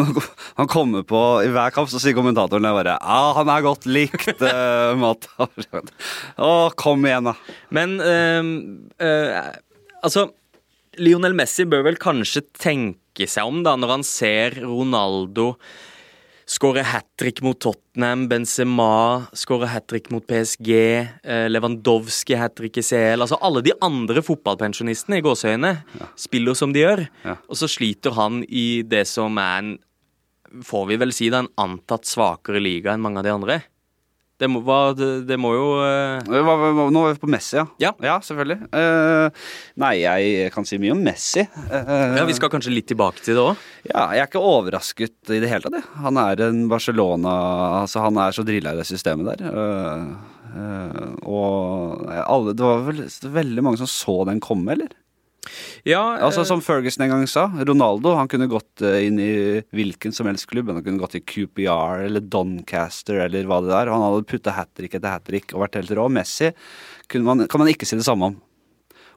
Han kommer på i hver kamp, så sier kommentatoren bare Ja, han er godt likt, uh, Mata. Å, kom igjen, da. Men uh, uh, altså Lionel Messi bør vel kanskje tenke seg om da når han ser Ronaldo skåre hat trick mot Tottenham, Benzema skårer hat trick mot PSG, eh, Lewandowski hat trick i CL Altså alle de andre fotballpensjonistene i gåseøyne spiller som de gjør. Ja. Og så sliter han i det som er en Får vi vel si det, en antatt svakere liga enn mange av de andre. Det må, hva, det, det må jo uh... Nå er vi på Messi, ja. Ja. selvfølgelig. Uh, nei, jeg kan si mye om Messi. Uh, Ja, Vi skal kanskje litt tilbake til det òg. Ja, jeg er ikke overrasket i det hele tatt. Han er en Barcelona Altså, han er så drilla i det systemet der. Og alle Det var vel veldig mange som så den komme, eller? Ja, Altså, eh, som Ferguson en gang sa, Ronaldo han kunne gått eh, inn i hvilken som helst klubb. Han kunne gått i QPR eller Doncaster eller hva det er. Han hadde putta hat trick etter hat trick og vært helt rå. Messi man, kan man ikke si det samme om.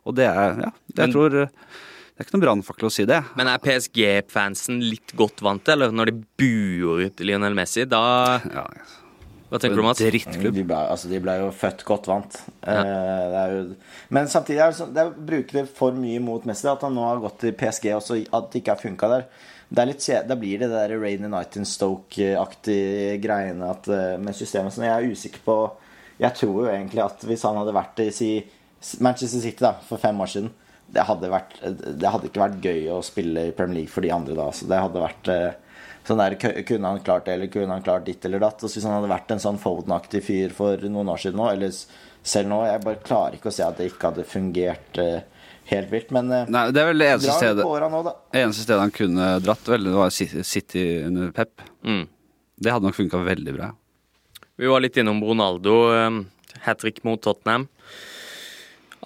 Og det er Ja, det, jeg tror eh, Det er ikke noen brannfakkel å si det. Men er PSG-fansen litt godt vant til, eller når de buer ut Lionel Messi, da Ja, Hva tenker du, Mats? Drittklubb. De ble, altså, de ble jo født godt vant. Eh, det er jo, men samtidig er det sånn, det er, for mye mot Messi. At han nå har gått til PSG, og at det ikke har funka der. Det er litt, da blir det det der Rain in Stoke-aktige greiene at, eh, med systemet. Så jeg er usikker på Jeg tror jo egentlig at hvis han hadde vært i si, Manchester City da, for fem år siden det hadde, vært, det hadde ikke vært gøy å spille i Premier League for de andre da. Så det hadde vært eh, Sånn der, Kunne han klart det, eller kunne han klart ditt eller datt? Og så Hvis han hadde vært en sånn Foden-aktig fyr for noen år siden nå, eller selv nå Jeg bare klarer ikke å se at det ikke hadde fungert uh, helt vilt. Men uh, Nei, det er vel det eneste stedet nå. Eneste stedet han kunne dratt, vel, det var City- City under Pep. Mm. Det hadde nok funka veldig bra. Vi var litt innom Ronaldo. Um, Hat trick mot Tottenham.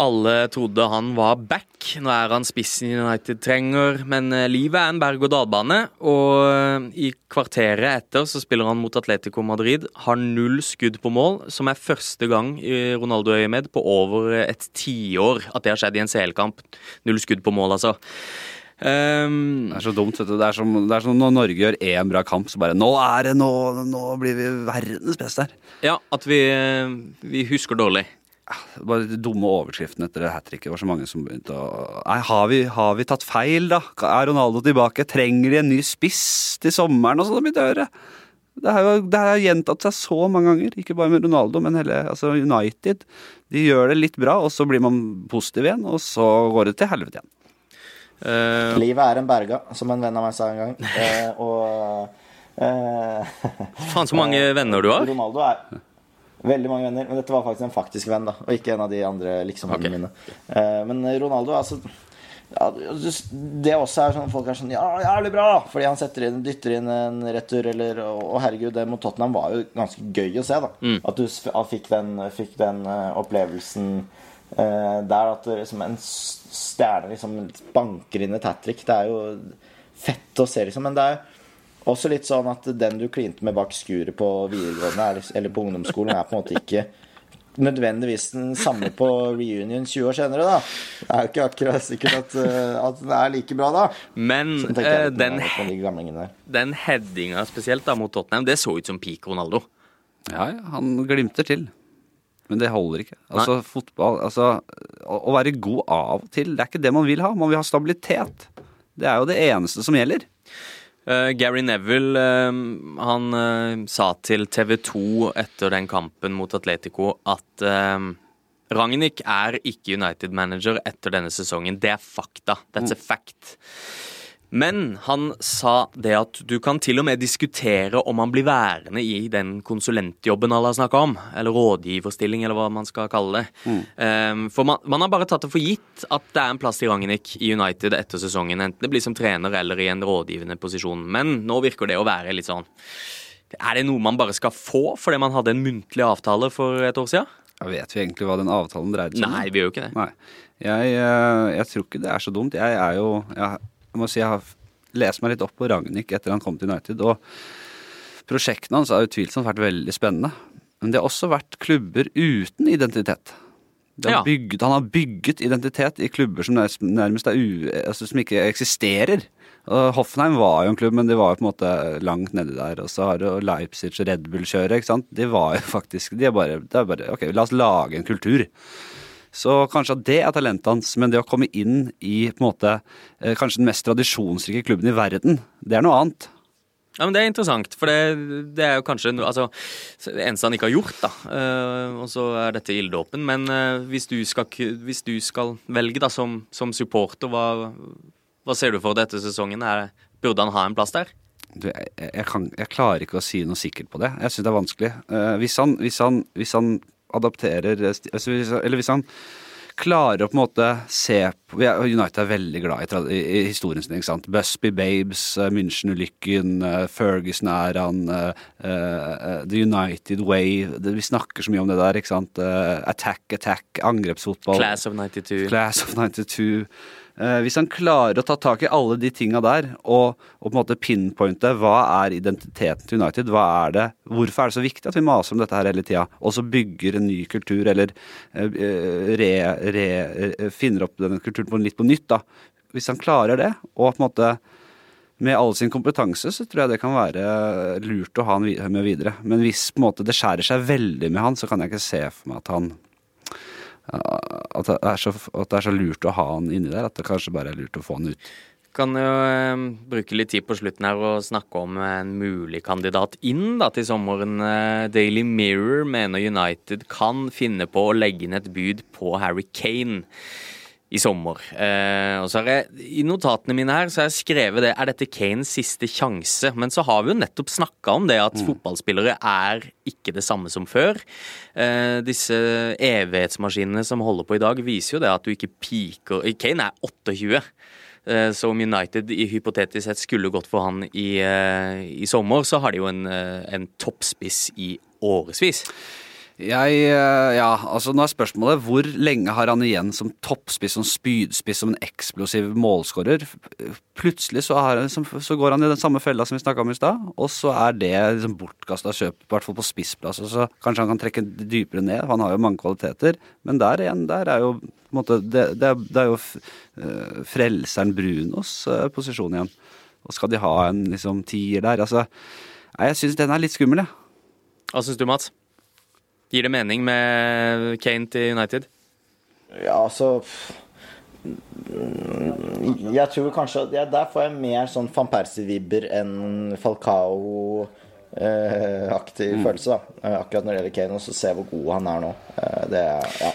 Alle trodde han var back. Nå er han spissen United trenger, men eh, livet er en berg-og-dal-bane. Og eh, i kvarteret etter så spiller han mot Atletico Madrid. Har null skudd på mål, som er første gang i Ronaldo-øyemed på over et tiår at det har skjedd i en CL-kamp. Null skudd på mål, altså. Um, Det er så dumt, vet du. Det er som, det er som når Norge gjør én bra kamp, så bare Nå er det nå! Nå blir vi verdens beste her. ja, at vi, eh, vi husker dårlig. Bare de dumme overskriftene etter hat tricket. Var så mange som begynte å Nei, har vi, har vi tatt feil, da? Er Ronaldo tilbake? Trenger de en ny spiss til sommeren? Og sånn begynte jeg å høre. Det har jo det har gjentatt seg så mange ganger. Ikke bare med Ronaldo, men hele altså United. De gjør det litt bra, og så blir man positiv igjen, og så går det til helvete igjen. Uh... Livet er en berga, som en venn av meg sa en gang. Uh, og uh... faen, så mange venner du har. Ronaldo er Veldig mange venner, men dette var faktisk en faktisk venn, da. Og ikke en av de andre liksom-vennene mine. Eh, men Ronaldo, altså ja, Det også er sånn folk er sånn Ja, jævlig bra! Fordi han setter inn, dytter inn en retur, eller Og herregud, det mot Tottenham var jo ganske gøy å se, da. At du fikk den, fikk den eh, opplevelsen eh, der at liksom en stjerne liksom banker inn et hat trick. Det er jo fett å se, liksom. Men det er også litt sånn at den du klinte med bak skuret på videregående eller på ungdomsskolen, er på en måte ikke nødvendigvis den samme på reunion 20 år senere, da. Det er jo ikke akkurat sikkert at, eh, at den er like bra da. Men jeg den, den, mer på de gamlingene der. den headinga spesielt da mot Tottenham, det så ut som peak Ronaldo. Ja, ja, han glimter til. Men det holder ikke. Altså, fotball Altså, å, å være god av og til, det er ikke det man vil ha. Man vil ha stabilitet. Det er jo det eneste som gjelder. Eh, Gary Neville uh, han uh, sa til TV 2 etter den kampen mot Atletico at uh, Ragnhild er ikke United-manager etter denne sesongen. Det er fakta. That's a fact. Men han sa det at du kan til og med diskutere om han blir værende i den konsulentjobben alle har snakka om. Eller rådgiverstilling, eller hva man skal kalle det. Um, for man, man har bare tatt det for gitt at det er en plass til Ragnhild i United etter sesongen. Enten det blir som trener eller i en rådgivende posisjon. Men nå virker det å være litt sånn Er det noe man bare skal få fordi man hadde en muntlig avtale for et år siden? Ja, vet vi egentlig hva den avtalen dreide seg om? Nei, vi gjør jo ikke det. Nei. Jeg, eh, jeg tror ikke det er så dumt. Jeg er jo Jeg, jeg må si jeg har lest meg litt opp på Ragnhild etter han kom til United. Og prosjektene hans har utvilsomt vært veldig spennende. Men det har også vært klubber uten identitet. Har Ja. bygget, han har bygget identitet i klubber som nærmest, er u, altså som ikke eksisterer. Og Hoffenheim var jo en klubb, men de var jo på en måte langt nedi der. Og så har du Leipzig og Red Bull-kjøret, ikke sant. De var jo faktisk De er bare, det er bare Ok, la oss lage en kultur. Så kanskje at det er talentet hans, men det å komme inn i på en måte eh, kanskje den mest tradisjonsrike klubben i verden, det er noe annet. Ja, men Det er interessant, for det, det er jo kanskje no, altså, det eneste han ikke har gjort. da. uh, og så er dette ilddåpen. Men uh, hvis, du skal, hvis du skal velge da, som, som supporter, hva, hva ser du for dette sesongen? Er, burde han ha en plass der? Du, jeg, jeg, kan, jeg klarer ikke å si noe sikkert på det. Jeg syns det er vanskelig. Uh, hvis, han, hvis, han, hvis han adapterer altså Eller hvis han klarer å på en måte se på United er veldig glad i, i, historien sin. ikke sant? Busby Babes, eh, München-ulykken, eh, Ferguson-æraen, eh, eh, The United Way Vi snakker så mye om det der. ikke sant? Attack, attack, angrepsfotball. Class of 92. Class of 92. Eh, hvis han klarer å ta tak i alle de tinga der, og, og på en måte pinpointe hva er identiteten til United, hva er det, hvorfor er det så viktig at vi maser om dette her hele tida, og så bygger en ny kultur, eller eh, re, re, eh, finner opp denne kulturen litt på nytt, da. Hvis han klarer det, og på en måte med all sin kompetanse, så tror jeg det kan være lurt å ha han med videre. Men hvis måte det skjærer seg veldig med han, så kan jeg ikke se for meg at han at det, så, at det er så lurt å ha han inni der, at det kanskje bare er lurt å få han ut. Kan jo eh, bruke litt tid på slutten her og snakke om en mulig kandidat inn da, til sommeren. Eh, Daily Mirror mener United kan finne på å legge inn et bud på Harry Kane i sommer. Eh, og så har jeg, I notatene mine her så har jeg skrevet det er dette Kanes siste sjanse. Men så har vi jo nettopp snakka om det at fotballspillere er ikke det samme som før. Eh, disse evighetsmaskinene som holder på i dag, viser jo det at du ikke peaker Kane er 28. Eh, Så om United i hypotetisk sett skulle gått for han i, eh, i sommer, så har de jo en, eh, en toppspiss i årevis. Jeg, eh, ja, altså Nå er spørsmålet hvor lenge har han igjen som toppspiss, som spydspiss, som en eksplosiv målskårer? Plutselig så, har, så går han i den samme fella som vi snakka om i stad, og så er det liksom bortkasta kjøp, i hvert fall på spissplass. Og så kanskje han kan trekke dypere ned, han har jo mange kvaliteter. Men der igjen, der er jo måte, det, det, er, det er jo eh, frelseren Brunos eh, posisjon igjen. Og skal de ha en liksom tier der? Altså, jeg syns den er litt skummel, jeg. Hva syns du, Mats? Gir det mening med Kane til United? Ja, altså mm, Jeg tror kanskje at ja, Der får jeg mer sånn van Persie-vibber enn Falcao-aktig følelse, da. Eh, Akkurat når det gjelder Kane, og så se hvor god han er nå. Eh, Det, ja.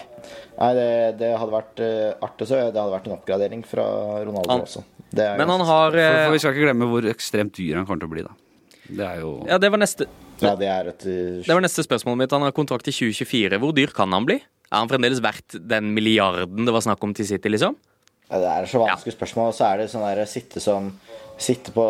Nei, det, det hadde vært eh, artig så. Det hadde vært en oppgradering fra Ronaldo Han- også. Det er Men han har For, eh, for Vi skal ikke glemme hvor ekstremt dyr han kommer til å bli, da. Det er jo Ja, det var neste Ja, det er et eh, Det var neste spørsmålet mitt. Han har kontrakt i 2024. Hvor dyr kan han bli? Er han fremdeles verdt den milliarden det var snakk om til City, liksom? Ja, Det er så vanskelig spørsmål. Og så er det sånn der sitte som Sitte på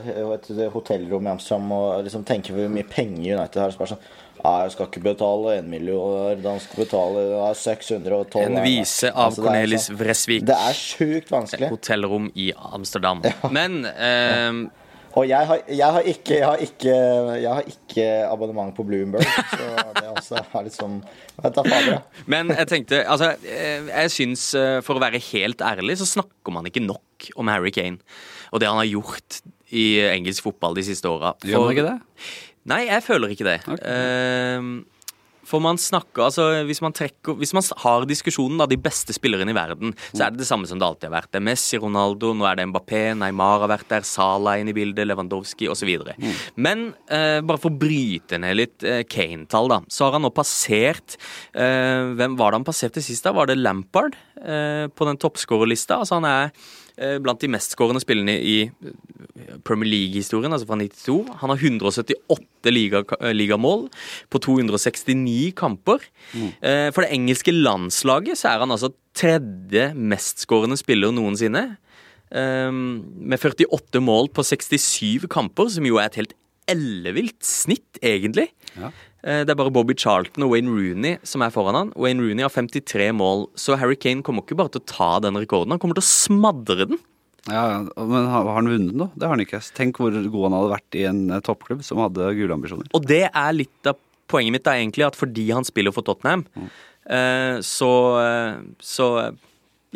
eh, et hotellrom i Amsterdam og liksom tenke hvor mye penger United har. Bare sånn ja, Jeg skal ikke betale en million, han skal betale ja, 612 En vise av Altså, Cornelis sånn- Vresvik. Det er sjukt vanskelig. Et Hotellrom i Amsterdam. Men eh, Og jeg har, jeg har, ikke, jeg har, ikke, jeg har ikke abonnement på Bloomberg, så det er også er litt sånn Vet da fader, ja. Men jeg tenkte Altså, eh, jeg syns, eh, for å være helt ærlig, så snakker man ikke nok om Harry Kane og det han har gjort i engelsk fotball de siste åra. Gjør man ikke det? Nei, jeg føler ikke det. Okay. Ehm, for man snakker altså Hvis man trekker Hvis man har diskusjonen, da, de beste spillerne i verden, så er det det samme som det alltid har vært. Det er Messi, Ronaldo, nå er det Mbappé, Neymar har vært der, Salah inn i bildet, Lewandowski osv. Mm. Men eh, bare for å bryte ned litt eh, Kane-tall, da, så har han nå passert eh, Hvem var det han passerte sist? da? Var det Lampard eh, på den toppskårerlista? Altså han er blant de mestskårende spillene i eh, Premier League-historien, altså fra 92. Han har 178 liga, eh, ligamål på 269 kamper. Mm. For det engelske landslaget så er han altså tredje mestskårende spiller noensinne. eh, Med 48 mål på 67 kamper, som jo er et helt ellevilt snitt, egentlig. Ja. Eh, Det er bare Bobby Charlton og Wayne Rooney som er foran han. Wayne Rooney har 53 mål, så Harry Kane kommer ikke bare til å ta den rekorden, han kommer til å smadre den. Ja, men har, han vunnet den, da? Det har han ikke. Tenk hvor god han hadde vært i en eh, toppklubb som hadde gule ambisjoner. Og det er litt av poenget mitt, da, egentlig, at fordi han spiller for Tottenham, mm. så, eh, så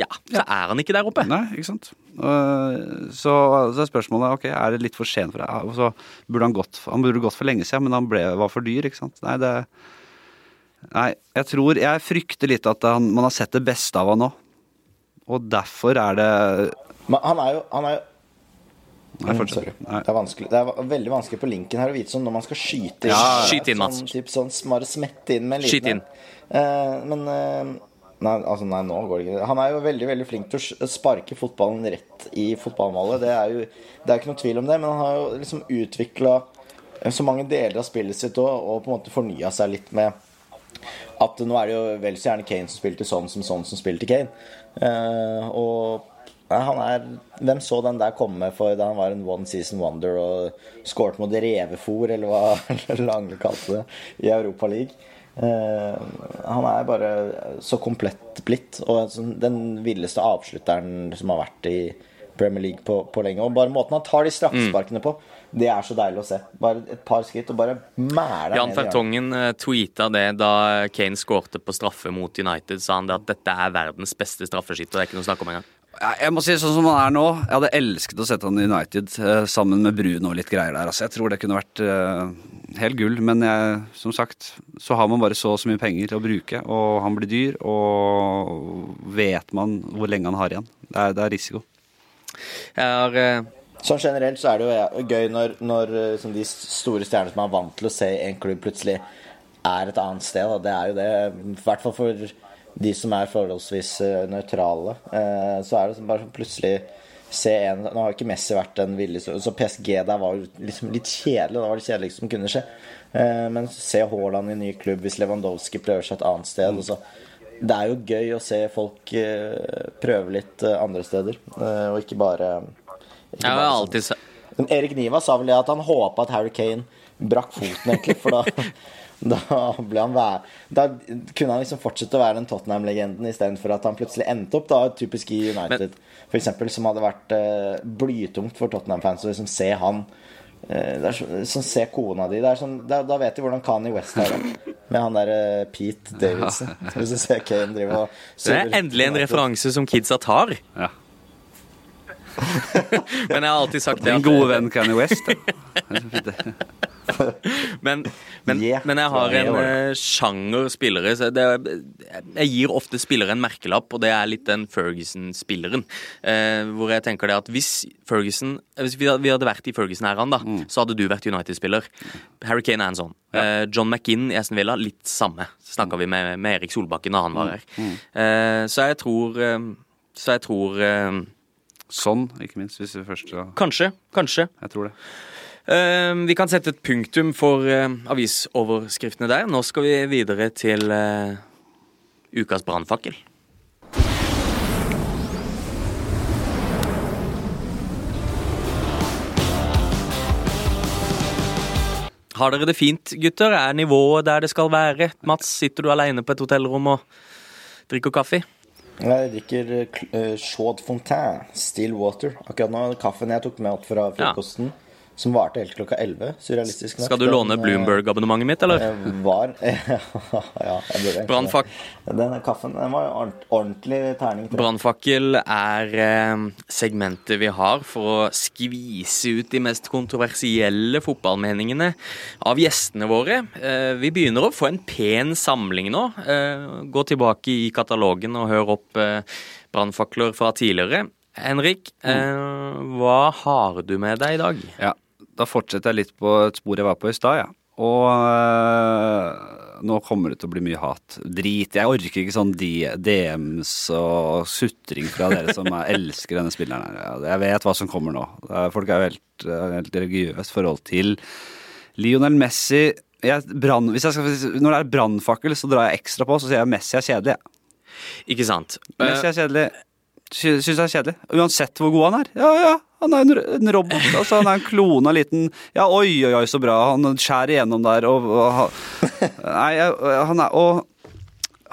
ja, så er han ikke der oppe. Nei, ikke sant. Eh, Så, så er spørsmålet ok, er det litt for sent for deg. Så burde han gått Han burde gått for lenge siden, men han ble, var for dyr, ikke sant. Nei, det Nei, jeg tror Jeg frykter litt at han, man har sett det beste av han nå. Og derfor er det Men han er jo, han er jo Nei, Mm, fortsett. sorry. Det er vanskelig Det er veldig vanskelig på linken her å vite sånn når man skal skyte inn. Ja, skyt inn, Mats. Sånn, typ sånn bare smette inn med en Skyt inn. Eh, men eh, Nei, altså, nei, nå går det ikke. Han er jo veldig veldig flink til å sparke fotballen rett i fotballmålet. Det er jo det er ikke noe tvil om det, men han har jo liksom utvikla så mange deler av spillet sitt òg, og på en måte fornya seg litt med at nå er det jo vel så gjerne Kane som spilte sånn som sånn som spilte Kane. Uh, og han er Hvem så den der komme for da han var en one season wonder og skåret mot revefòr, eller hva Langle kalte det, i Europa League? Eh, han er bare så komplett blitt, og sånn den villeste avslutteren som har vært i Premier League på, på lenge. Og bare måten han tar de straffesparkene på, det er så deilig å se. Bare et par skritt, og bare mæler Jan. Fertongen eh, tweeta det da Kane skårte på straffe mot United. Sa han det at dette er verdens beste straffeskytter. Det er ikke noe å snakke om engang. Jeg må si sånn som han er nå. Jeg hadde elsket å sette han i United eh, sammen med Bruno og litt greier der. Altså, jeg tror det kunne vært eh, helt gull. Men jeg, som sagt, så har man bare så og så mye penger til å bruke, og han blir dyr, og vet man hvor lenge han har igjen. Det er, det er risiko. Jeg har eh, Sånn generelt så er det jo gøy når, når eh, som de store stjernene som er vant til å se en klubb plutselig er et annet sted. Da. Det er jo det. I hvert fall for de som er forholdsvis uh, nøytrale. Eh, så er det som bare sånn plutselig se en Nå har ikke Messi vært den villige Så PSG der var liksom litt kjedelig. Det var det kjedeligste som kunne skje. Eh, men se Haaland i ny klubb hvis Lewandowski prøver seg et annet sted. Og så. Det er jo gøy å se folk eh, prøve litt eh, andre steder, eh, og ikke bare ikke bare sånn- alltid se- Erik Niva sa vel det at han håpa at Harry Kane brakk foten, egentlig. For da, da ble han væ- Da kunne han liksom fortsette å være den Tottenham-legenden istedenfor at han plutselig endte opp da typisk i United, for eksempel, som hadde vært uh, blytungt for Tottenham-fans å liksom se han uh, det er så, sånn, Se kona di. Det er sånn, da, da vet de hvordan Kanye West er. Da. Med han der uh, Pete Davidson. Hvis du ser Kane drive og Det er endelig en referanse som kidsa tar. Ja. Men jeg har alltid sagt det Din gode venn Kanye West. Men, men, Yeah. men jeg har en eh, sjanger spillere. Så det, jeg gir ofte spillere en merkelapp, og det er litt den Ferguson-spilleren. Uh, hvor jeg tenker det at hvis Ferguson Hvis vi hadde, vært i Ferguson-æraen, da, så hadde du vært United-spiller. Harry Kane er en sånn. Uh, John McInn i Aston Villa, litt samme. Snakka vi med, med Erik Solbakken da han var her. Eh, så jeg tror Så jeg tror Sånn, ikke minst, hvis vi først Kanskje. Kanskje. Jeg tror det. Uh, vi kan sette et punktum for uh, avisoverskriftene der. Nå skal vi videre til uh, ukas brannfakkel. Har dere det fint, gutter? Er nivået der det skal være? Mats, sitter du alene på et hotellrom og drikker kaffe? Jeg drikker uh, Chaud Fontaine, Still Water. Akkurat nå kaffen jeg tok med opp fra frokosten, som varte helt klokka 11. Surrealistisk nok. Skal du låne Bloomberg-abonnementet mitt, eller? eh, Var Ja, jeg burde Brannfak det. Den kaffen den var ordent- ordentlig terning. Brannfakkel er eh, segmentet vi har for å skvise ut de mest kontroversielle fotballmeningene av gjestene våre. Eh, vi begynner å få en pen samling nå. Gå tilbake i katalogen og hør opp brannfakler fra tidligere. Henrik, eh, hva har du med deg i dag? Ja, da fortsetter jeg litt på et spor jeg var på i stad, ja. Og øh, nå kommer det til å bli mye hat. Drit. Jeg orker ikke sånn DMs og sutring fra dere som er, elsker denne spilleren her. Jeg vet hva som kommer nå. Folk er jo helt, øh, helt religiøst forhold til Lionel Messi. Jeg, brand, hvis jeg skal, når det er brannfakkel, så drar jeg ekstra på, så sier jeg Messi er kjedelig. Ikke sant? Messi Eh, er kjedelig. Sy- Syns jeg er kjedelig. Uansett hvor god han er. Ja, ja, han er en, robot. Altså, han er en klona liten Ja, oi, oi, oi, så bra. Han skjærer igjennom der og, og Nei, han er Og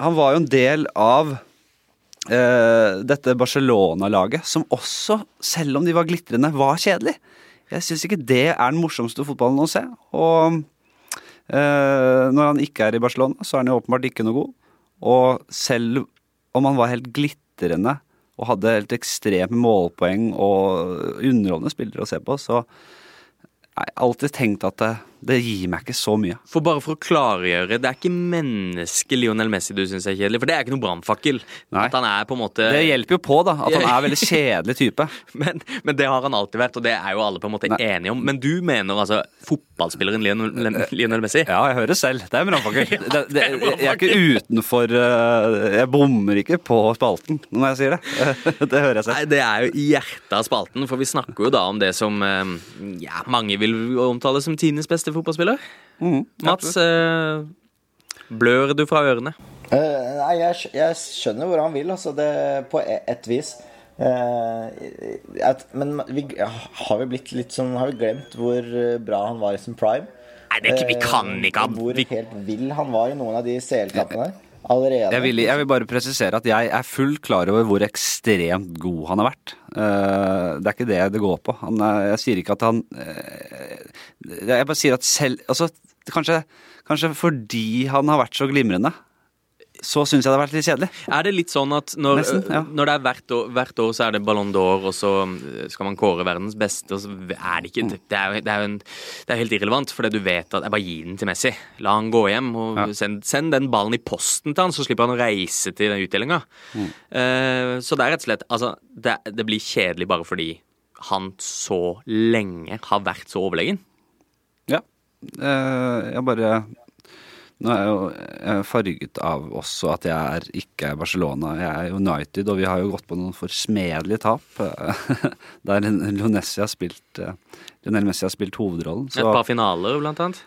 han var jo en del av eh, dette Barcelona-laget, som også, selv om de var glitrende, var kjedelig. Jeg syns ikke det er den morsomste fotballen å se. Og eh, når han ikke er i Barcelona, så er han jo åpenbart ikke noe god. Og selv om han var helt glitrende og hadde helt ekstreme målpoeng og underholdende spillere å se på, så har jeg alltid tenkt at det, gir meg ikke så mye. For bare for å klargjøre, det er ikke mennesket Lionel Messi du syns er kjedelig, for det er ikke noe brannfakkel. At han er på en måte Det hjelper jo på, da, at han er en veldig kjedelig type. men, men det har han alltid vært, og det er jo alle på en måte Nei. enige om. Men du mener altså fotballspilleren Lionel, Lionel Messi? Ja, jeg hører selv. Det er brannfakkel. Det, jeg er ikke utenfor eh, Jeg bommer ikke på spalten når jeg sier det. Det hører jeg selv. Nei, Det er jo i hjertet av spalten, for vi snakker jo da om det som eh, ja, mange vil omtale som tidenes beste fotballspiller. Mm, Mats, eh, blør du fra ørene? Uh, nei, jeg, jeg skjønner hvor han vil, altså. Det, på e- et vis. Uh, at, men vi, har vi blitt litt sånn Har vi glemt hvor eh, bra han var i sin prime? Nei, det, er ikke- vi kan ikke og Hvor vi, helt vill han var i noen av de CL-kampene. Allerede. Jeg vil, jeg vil bare presisere at jeg er fullt klar over hvor ekstremt god han har vært. Eh, det er ikke det det går på. Han, jeg sier ikke at han eh, Jeg bare sier at selv Altså, kanskje, kanskje fordi han har vært så glimrende, så syns jeg det har vært litt kjedelig. Er det litt sånn at når, Nesten, ja. når det er hvert år, hvert år så er det Ballon d'Or, og så eh, skal man kåre verdens beste, og så er det ikke Det er det er en, det er helt irrelevant, fordi du vet at jeg bare gir den til Messi. La han gå hjem, og Ja. send, send den ballen i posten til han, så slipper han å reise til den utdelinga. Mm. Uh, så det er rett og slett Altså, det, det blir kjedelig bare fordi han så lenge har vært så overlegen. Ja. Eh, jeg bare Nå er jeg jo farget av også at jeg er, ikke er Barcelona. Jeg er United, og vi har jo gått på noen forsmedelige tap. eh, Der Lionel Messi har spilt, eh, Lionel Messi har spilt hovedrollen. Et par finaler, blant annet.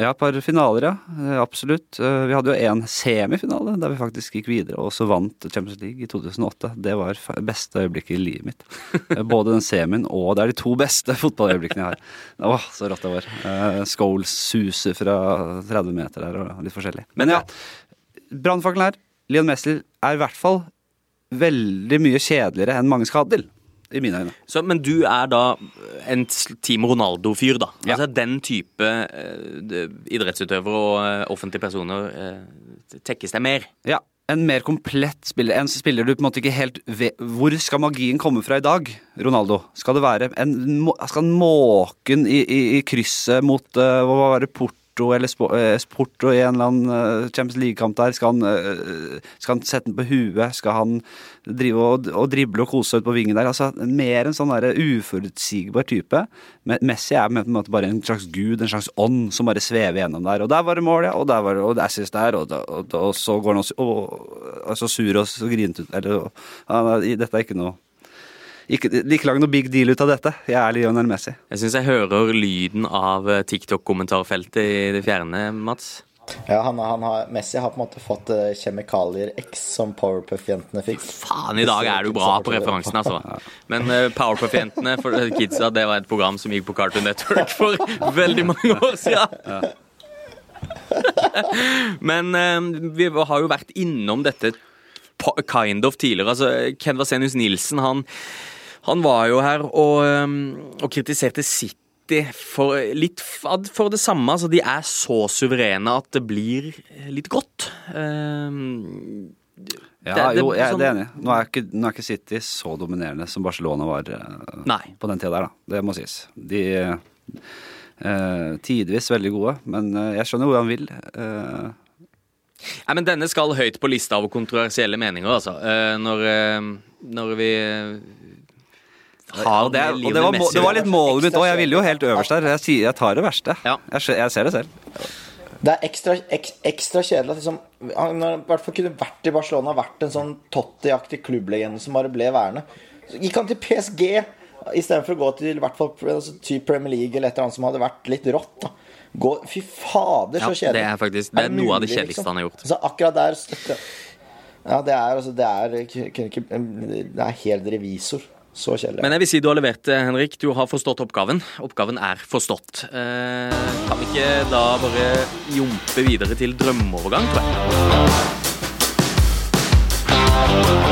Ja, et par finaler, ja. Eh, Absolutt. Eh, Vi hadde jo én semifinale der vi faktisk gikk videre og også vant Champions League i 2008. Det var beste øyeblikket i livet mitt. Eh, Både den semien og det er de to beste fotballøyeblikkene jeg har. Åh, så rått det var. Scholes suser fra 30 meter her og litt forskjellig. Men ja, brannfakkelen her. Leon Messler, er i hvert fall veldig mye kjedeligere enn mange skal ha til. I mine øyne. Så, men du er da en Team Ronaldo-fyr, da? Ja. Altså Den type uh, idrettsutøvere og uh, offentlige personer uh, tekkes deg mer? Ja, en mer komplett spiller. En spiller du på en måte ikke helt vet Hvor skal magien komme fra i dag, Ronaldo? Skal det være en, Skal en måken i, i, i krysset mot uh, hva var det, Porto eller eh, Porto i en eller annen eh, Champions League-kamp der? Skal han, eh, skal han sette den på huet? Skal han drive og, og drible og kose seg ut på vingen der? Altså Mer en sånn der uforutsigbar type. men Messi er på en måte bare en slags gud, en slags ånd, som bare svever gjennom der. Og der var det mål, ja. Og der var det og assist der. Og, og, og så går han også og, og så sur og så grinete ut. Eller, er- dette er ikke noe ikke, ikke lag noe big deal ut av dette. Jeg er Lionel Messi. Jeg syns jeg hører lyden av eh, TikTok-kommentarfeltet i det fjerne, Mats. Ja, han, han har, Messi har på en måte fått eh, kjemikalier X som Powerpuff-jentene fikk. Faen, i dag er du bra på referansen, altså. Men uh, Powerpuff-jentene for eh, kidsa, det var et program som gikk på Cartoon Network for veldig mange år siden. Men eh, vi har jo vært innom dette kind of tidligere. Altså, Ken Vasenius Nilsen, han, han var jo her og, eh, og kritiserte City for litt for det samme. Altså, de er så suverene at det blir litt godt. Eh, Ja, Det- jo, jeg, sånn- det er enig. Nå er, ikke, nå er ikke City så dominerende som Barcelona var eh, Nei. på den tida der, da. Det må sies. De eh, Tidvis veldig gode, men eh, jeg skjønner hvor han vil. Eh, Nei, men Denne skal høyt på lista over kontroversielle meninger, altså. Eh, når, eh, når vi eh, har det, er- og det, var, det var litt målet mitt òg. Jeg ville jo helt øverst der. Jeg, sier, jeg tar det verste. Ja. Jeg, jeg ser det selv. Det er ekstra, ek, ekstra kjedelig at liksom, han har i hvert fall kunne vært i Barcelona, vært en sånn Totti-aktig klubblegende som bare ble værende. Så gikk han til PSG istedenfor å gå til hvert fall altså, typ Premier League eller et eller annet som hadde vært litt rått. da Gå, Fy fader, så Ja, kjedelig. det er faktisk- det er noe av det kjedeligste kjedeligste han har gjort. Så akkurat der støtte. Ja, det er altså Det er, kunne ikke, det er helt revisor. Så kjedelig. Men jeg vil si du har levert, eh, Henrik. Du har forstått oppgaven. Oppgaven er forstått. Eh, kan vi ikke da bare jumpe videre til drømmeovergang, tror jeg?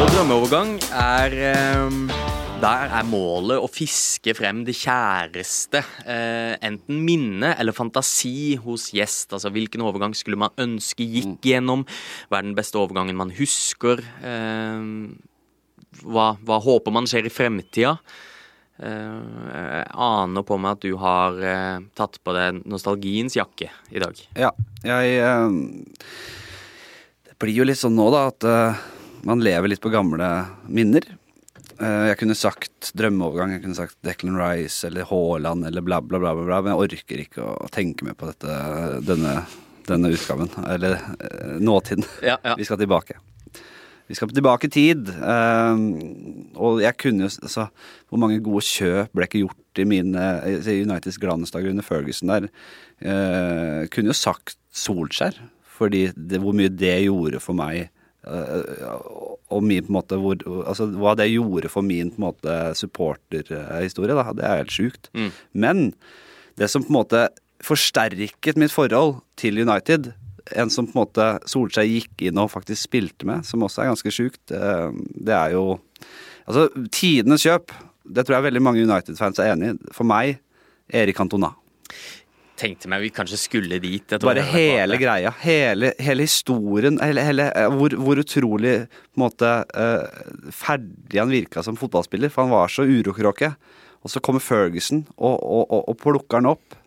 Og drømmeovergang er eh, Der er målet å fiske frem det kjæreste. Eh, enten minne eller fantasi hos gjest. Altså hvilken overgang skulle man ønske gikk gjennom? Hva er den beste overgangen man husker? Eh, hva, hva håper man skjer i fremtida? Eh, jeg aner på meg at du har eh, tatt på deg nostalgiens jakke i dag. Ja, jeg eh, Det blir jo litt sånn nå, da, at eh, man lever litt på gamle minner. Eh, jeg kunne sagt drømmeovergang, jeg kunne sagt Declan Rice eller Haaland eller bla, bla, bla, bla, men jeg orker ikke å tenke mer på dette, denne, denne utgaven. Eller eh, nåtiden. Ja, ja. Vi skal tilbake. Vi skal tilbake i tid. eh, og jeg kunne jo altså, Hvor mange gode kjøp ble ikke gjort i mine i Uniteds glansdager under Ferguson der? Eh, kunne jo sagt Solskjær, fordi det, hvor mye det gjorde for meg. eh, og min, på en måte, hvor, altså, hva det gjorde for min på en måte supporterhistorie, da, det er helt sjukt. Mm. Men det som på en måte forsterket mitt forhold til United, en som på en måte Solskjær gikk inn og faktisk spilte med, som også er ganske sjukt, eh, det er jo Altså, tidenes kjøp, det tror jeg veldig mange United-fans er enig i. For meg, Erik Cantona. Tenkte meg vi kanskje skulle dit. Bare hele greia. Hele, hele historien. Hele, hele, eh, hvor, hvor utrolig på en måte eh, ferdig han virka som fotballspiller. For han var så urokråke. Og så kommer Ferguson og, og, og, og plukker han opp.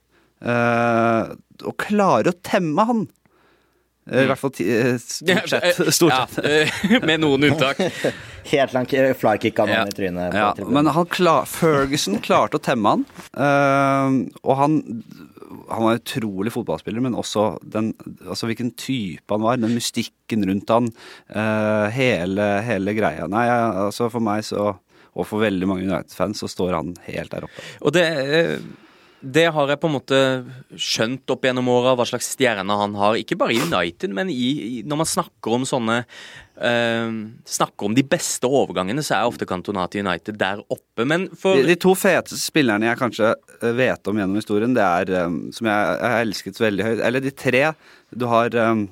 Uh, og klarer å temme han. Eh, I hvert fall ti- eh, stort sett. Stort sett. Ja, eh, med noen unntak. Helt langt flykick av noen i trynet. Ja, men han klar, Ferguson klarte å temme han. eh, og han, han var en utrolig fotballspiller, men også den, altså hvilken type han var. Den mystikken rundt han. eh, hele, hele greia. Nei, altså for meg så og for veldig mange United-fans så står han helt der oppe. Og det, eh, det har jeg på en måte skjønt opp gjennom åra, hva slags stjerne han har. Ikke bare i United, men i, når man snakker om sånne uh, Snakker om de beste overgangene, så er ofte Cantona til United der oppe. Men for De, de to feteste spillerne jeg kanskje eh, vet om gjennom historien, det er um, som jeg jeg har elsket veldig høyt Eller de tre. Du har um,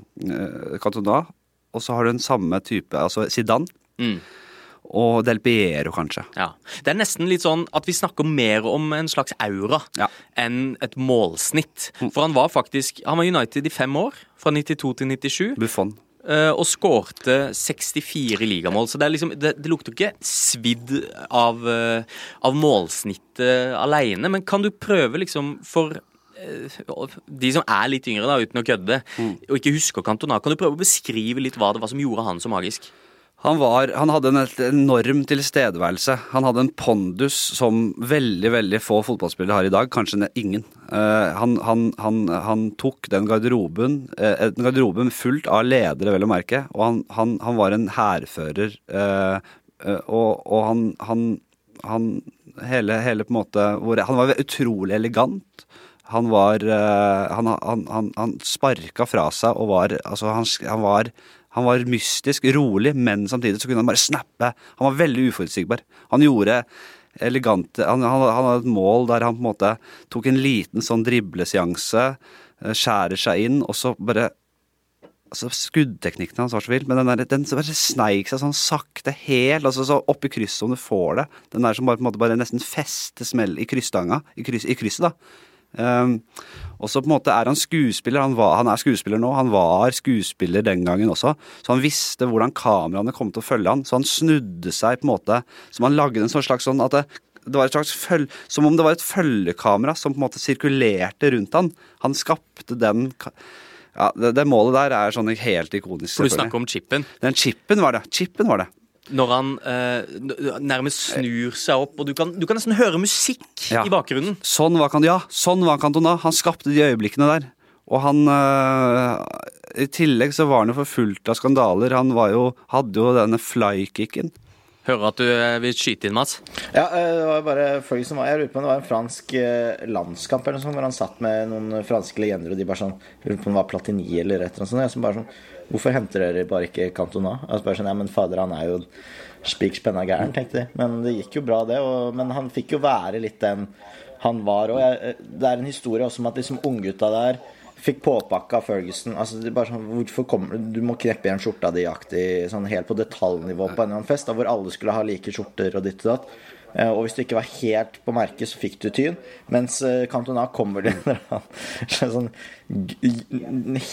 Cantona, og så har du den samme type, altså Zidane. mm. Og Del Piero, kanskje. Ja. Det er nesten litt sånn at vi snakker mer om en slags aura Ja. enn et målsnitt. For han var faktisk Han var United i fem år, fra 92 til 97, Buffon. eh, og skårte 64 ligamål. Så det, er liksom, det, det lukter ikke svidd av, eh, av målsnittet aleine. Men kan du prøve, liksom, for eh, de som er litt yngre, da, uten å kødde, og ikke husker Cantona, kan du prøve å beskrive litt hva det var som gjorde han så magisk? Han, var, han hadde en helt enorm tilstedeværelse. Han hadde en pondus som veldig veldig få fotballspillere har i dag. Kanskje ingen. Uh, han, han, han, tok den garderoben, uh, en garderobe fullt av ledere, vel å merke, og han, var en hærfører. Uh, eh, og, og han, hele, hele på en måte Han var utrolig elegant. Han var eh, Han, sparka fra seg og var Altså, han var han var mystisk, rolig, men samtidig så kunne han bare snappe. Han var veldig uforutsigbar. Han gjorde elegante han, han, han hadde et mål der han på en måte tok en liten sånn dribleseanse, eh, skjærer seg inn, og så bare altså Skuddteknikken hans var så vill, men den, der, den bare sneik seg sånn sakte helt altså så opp i krysset om du får det. Den der som bare, på en måte bare nesten fester smell i kryssstanga, i, kryss, i krysset, da. Um, og så på en måte er han skuespiller. Han, var, han er skuespiller nå. Han var skuespiller den gangen også. Så han visste hvordan kameraene kom til å følge han. Så han snudde seg på en måte Som han lagde en sånn slags sånn at det, det var et slags følge, Som om det var et følgekamera som på en måte sirkulerte rundt han. Han skapte den ja, det, det målet der er sånn helt ikonisk. For du snakker om chipen. Den chipen var det. Chipen var det. Når han eh, nærmest snur seg opp, og du kan, du kan nesten høre musikk Ja. i bakgrunnen. Sånn var kan, ja, sånn var Cantona. Han skapte de øyeblikkene der. Og han øh, I tillegg så var han jo forfulgt av skandaler. Han var jo, hadde jo denne flykicken. Hører at du eh, vil skyte inn, Mats. Ja, eh, det var bare folk som var, Jeg lurer på om det var en fransk eh, landskamp eller noe sånt, hvor han satt med noen franske legender, og de bare sånn Jeg lurer på om det var Platini eller et eller annet sånt. Jeg som bare sånn Hvorfor henter dere bare ikke Cantona? Altså bare sånn, ja, men fader, han er jo spik spenna gæren, tenkte de. Men det gikk jo bra, det. Og, men han fikk jo være litt den han var. Og jeg, det er en historie også om at liksom unggutta der Fikk påpakka Ferguson altså det er bare sånn, Hvorfor kommer du må kneppe igjen skjorta di-aktig, sånn helt på detaljnivå på en eller annen fest, da, hvor alle skulle ha like skjorter og ditt og datt. Eh, Og hvis du ikke var helt på merket, så fikk du tyn. Mens eh, Cantona kommer til en sånn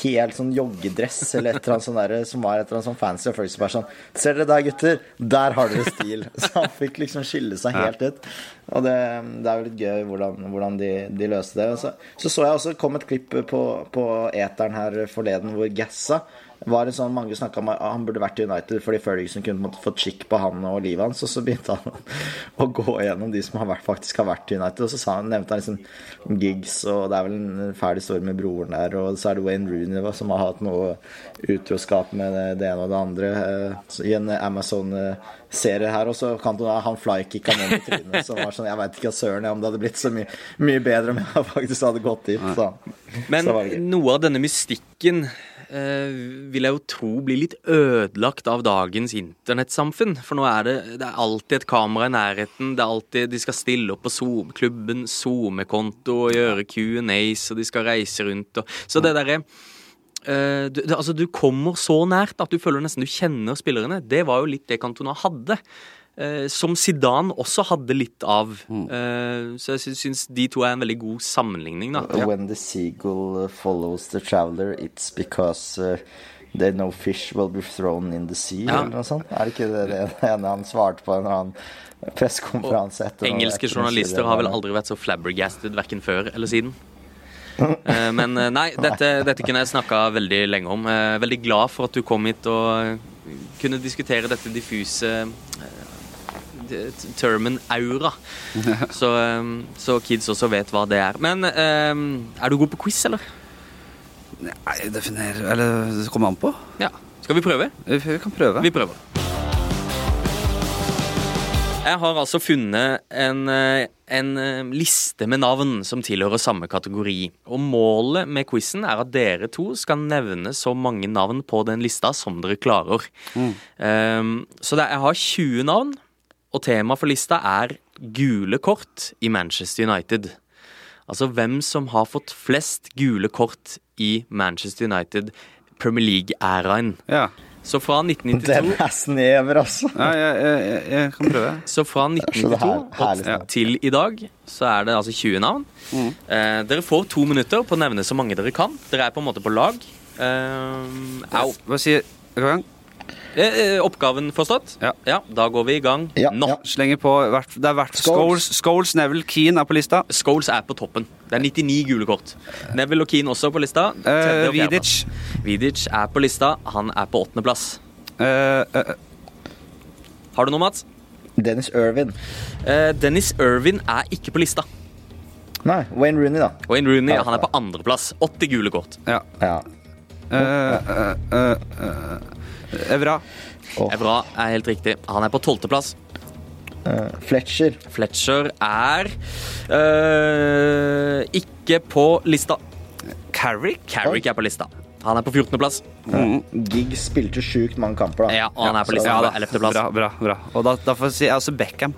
helt sånn joggedress eller et eller annet sånn der, som var et eller annet sånn fancy. Og Ferguson bare sånn Ser dere der, gutter? Der har dere stil. Så han fikk liksom skille seg helt ut. Og det, det er jo litt gøy hvordan, hvordan de, de løste det. Så, så så jeg også kom et klipp på, på eteren her forleden hvor Gassa var en sånn Mange snakka om at han burde vært i United fordi Ferguson kunne fått kikk på han og livet hans. Og så begynte han å gå gjennom de som har vært, faktisk har vært i United. Og så sa han, nevnte han liksom Gigs, og det er vel en fæl historie med broren der. Og så er det Wayne Rooney som har hatt noe utroskap med det, det ene og det andre. eh, så I en Amazon-serie her. Og så kan du ha han flykicka ned i trynet. Som var sånn Jeg veit ikke søren om det hadde blitt så mye, mye bedre om jeg faktisk hadde gått dit. Så, Men så det noe av denne mystikken vil jeg jo tro blir litt ødelagt av dagens internettsamfunn. For nå er det, det er alltid et kamera i nærheten. Det er alltid, De skal stille opp på Zoom, klubben SoMe-konto og gjøre Q&As, og de skal reise rundt. Og, så det derre eh, du, altså, du kommer så nært at du føler nesten du kjenner spillerne. Det var jo litt det Cantona hadde. Eh, som Zidane også hadde litt av. Mm. så jeg sy- syns de to er en veldig god sammenligning. da. When the seagull uh, follows the traveler, it's because There they no fish will be thrown in the sea, Ja. eller noe sånt. Er det ikke det, det ene han svarte på en eller annen pressekonferanse etter noe- Engelske journalister har vel aldri vært så flabbergasted verken før eller siden. Eh, Men eh, nei, dette, dette kunne jeg snakka veldig lenge om. Eh, Veldig glad for at du kom hit og eh, kunne diskutere dette diffuse eh, termen aura. Så, eh, så kids også vet hva det er. Men eh, er du god på quiz, eller? Nei, definer Eller det kommer an på. Ja. Skal vi prøve? Vi kan prøve. Vi prøver. Jeg har altså funnet en, eh, en eh, liste med navn som tilhører samme kategori. Og målet med quizen er at dere to skal nevne så mange navn på den lista som dere klarer. Um, så det, jeg har 20 navn, og temaet for lista er gule kort i Manchester United. Altså hvem som har fått flest gule kort i Manchester United Premier League-æraen. Ja. Så fra Den 1992 er snever, altså. ja jeg, jeg, jeg, jeg kan prøve. Så fra 1992 her- til i dag så er det altså 20 navn. Mm. Eh, dere får to minutter på å nevne så mange dere kan. Dere er på en måte på lag. Eh, au. Hva sier gang? Eh, eh, oppgaven forstått? Ja. Da går vi i gang Ja, nå. ja. Slenger på hvert, Det er hvert Scholes. Scholes, Neville, Keane er på lista. Scholes er på toppen. Det er 99 gule kort. Neville og Keane også på lista. Fjerdeplass. Vidic. Vidic er på lista. Han er på åttendeplass. Eh, eh, Har du noe, Mats? Dennis Irvin. Eh, Dennis Irvin er ikke på lista. Nei, Wayne Rooney, da. Wayne Rooney Ja. han er på andreplass. 80 gule kort. ja. Ja. Uh, uh, uh, uh, Oh. Evra er helt riktig. Han er på tolvteplass. Uh, Fletcher. Fletcher er uh, ikke på lista. Carrick. Carrick er på lista. Han er på 14.-plass. Gig spilte sjukt mange kamper, da. Ja, og han er på lista Ja, da. 11.-plass. Bra, bra, bra. Og da, da får jeg si altså Beckham.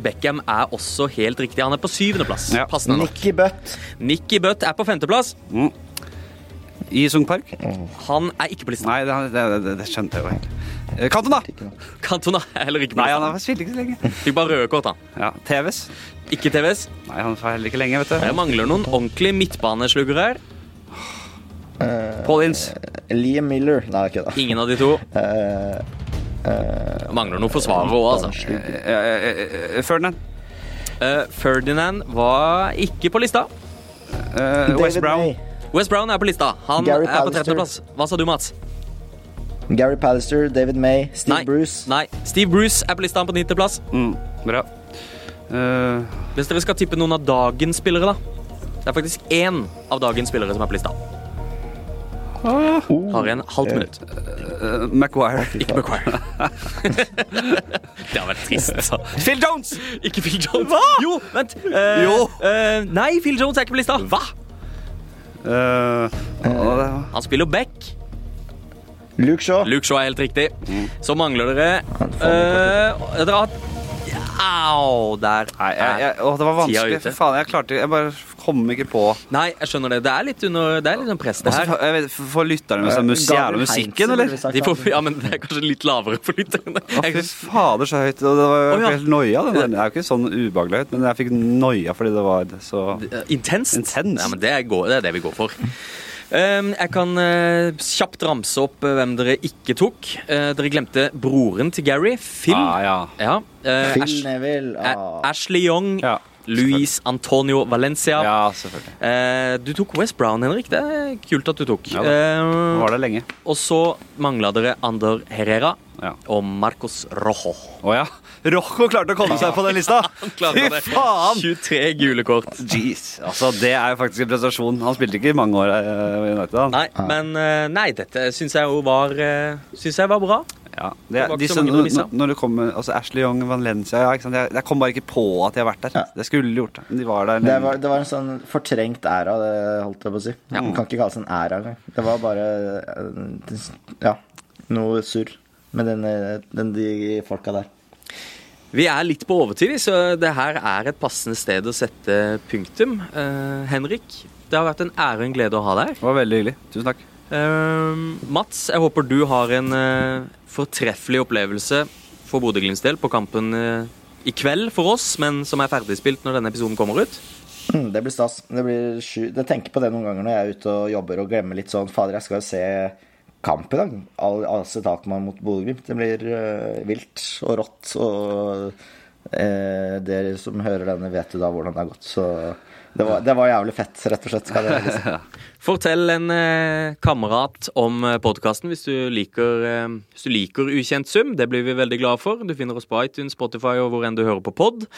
Beckham er også helt riktig. Han er på 7.-plass. Ja. Passende nok. Nicky Butt. Nicky Butt er på 5.-plass. I Sung Park? Han er ikke på lista. Nei, det, det, det, det skjønte jeg jo egentlig. Kantona Cantona! Cantona er heller ikke på Nei, han har spilt ikke så lenge. Fikk bare røde kort, han. Ja, TVs? Ikke TVS. Nei, han var heller ikke lenge, vet Jeg mangler noen ordentlige midtbanesluggere her. Paul Ince. Liam Miller. Nei, ikke da. Ingen av de to. Eh, Jeg mangler noen forsvarer òg, altså. Eh, eh, eh, Ferdinand. Eh, Ferdinand var ikke på lista. Eh, West Brown. May. West Brown er på lista. Han Gary er på Pallister. 13.-plass. Hva sa du, Mats? Gary Pallister, David May, Steve Nei. Bruce. Nei. Steve Bruce er på lista han på 90.-plass. Mm, bra. Uh... Hvis dere skal tippe noen av dagens spillere, da. Det er faktisk én av dagens spillere som er på lista. Har en halvt minutt. Uh, Maguire. Ikke Maguire. det har vært trist. Phil Jones! Ikke Phil Jones. Hva? Jo, vent. Uh, Jo. Uh, nei, Phil Jones er ikke på lista. Hva? Eh, uh, Han spiller back. Luke Shaw. Luke Shaw er helt riktig. Så mangler dere uh, Dere har ja, Au! Der. Nei, jeg, jeg, å, det var vanskelig. For faen, jeg klarte Jeg bare kom ikke på. Nei, jeg skjønner det. Det er litt under Det er litt sånn press, det her. vet, for lytterne med sånn mus jævla musikken, eller? De får, ja, men det er kanskje litt lavere for lytterne. Å, fy fader, så høyt. Det var jo ja. helt noia. den der. Det er jo ikke sånn ubehagelig høyt, men jeg fikk noia fordi det var så Intenst. Intens. Ja, men det er, det er det vi går for. Um, jeg kan eh, kjapt ramse opp eh, hvem dere ikke tok. Eh, dere glemte broren til Gary, Phil. Ah, ja. Ja. eh, Phil Ash- Neville. Ah. Ashley Young. Ja, Luis Antonio Valencia. ja, selvfølgelig. Eh, du tok West Brown, Henrik. Det er kult at du tok. Ja da. Eh, var det lenge. og så mangla dere Ander Herrera Ja. og Marcos Rojo. Oh, ja. Rocco klarte å komme seg på den lista! Fy faen! 23 gule kort. Jeez. Altså, det er jo faktisk en prestasjon. Han spilte ikke i mange år eh, i United. Nei, men eh, Nei, dette syns jeg jo var uh, Syns jeg var bra. Ja, det, Det disse, når, det kommer altså Ashley Young, Valencia ja, ikke sant? Jeg, jeg kom bare ikke på at de har vært der. Ja. Det skulle gjort det. De var der Det var, det var en sånn fortrengt æra, det holdt jeg på å si. Det kan ikke kalles en æra engang. Det var bare eh, Ja, noe surr med den, eh, den, de folka der. Vi er litt på overtid, så det her er et passende sted å sette punktum. Uh, Henrik, det har vært en ære og en glede å ha deg her. Det var veldig hyggelig. Tusen takk. Uh, Mats, jeg håper du har en uh, fortreffelig opplevelse for Bodø-Glimts del på kampen i kveld for oss, men som er ferdigspilt når denne episoden kommer ut. Mm, Det blir stas. Det blir sju... Jeg tenker på det noen ganger når jeg er ute og jobber og glemmer litt sånn Fader, jeg skal jo se kamp i dag. AC Takman mot Bodø-Glimt. Det blir uh, vilt og rått. Og uh, dere som hører denne, vet jo da hvordan det har gått. Så det var, det var jævlig fett, rett og slett. Jeg. Fortell en eh, kamerat om podkasten hvis, hvis du liker Ukjent sum. Det blir vi veldig glade for. Du finner oss på iTunes, Spotify og hvor enn du hører på pod.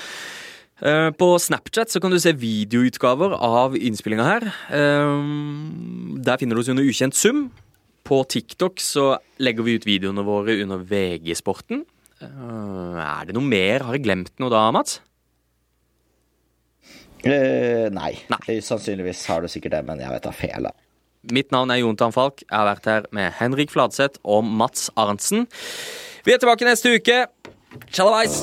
På Snapchat så kan du se videoutgaver av innspillinga her. Der finner du oss under Ukjent sum. På TikTok så legger vi ut videoene våre under VG-sporten. Eh, Er det noe mer? Har jeg glemt noe da, Mats? Uh, nei. Nei. Sannsynligvis har du sikkert det, men jeg vet da feil. Mitt navn er Jontan Falk. Jeg har vært her med Henrik Fladseth og Mats Arntzen. Vi er tilbake neste uke. Tjallavais!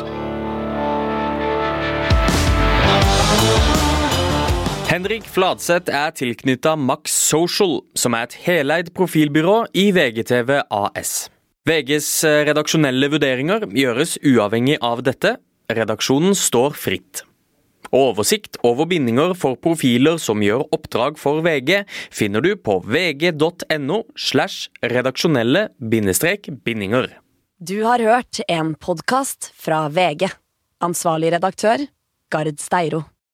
Henrik Fladseth er tilknytta Max Social, som er et heleid profilbyrå i VGTV AS. VGs eh, redaksjonelle vurderinger gjøres uavhengig av dette. Redaksjonen står fritt. Oversikt over bindinger for profiler som gjør oppdrag for VG, finner du på vg.no slash redaksjonelle bindestrek bindinger. Du har hørt en podkast fra VG. Ansvarlig redaktør, Gard Steiro.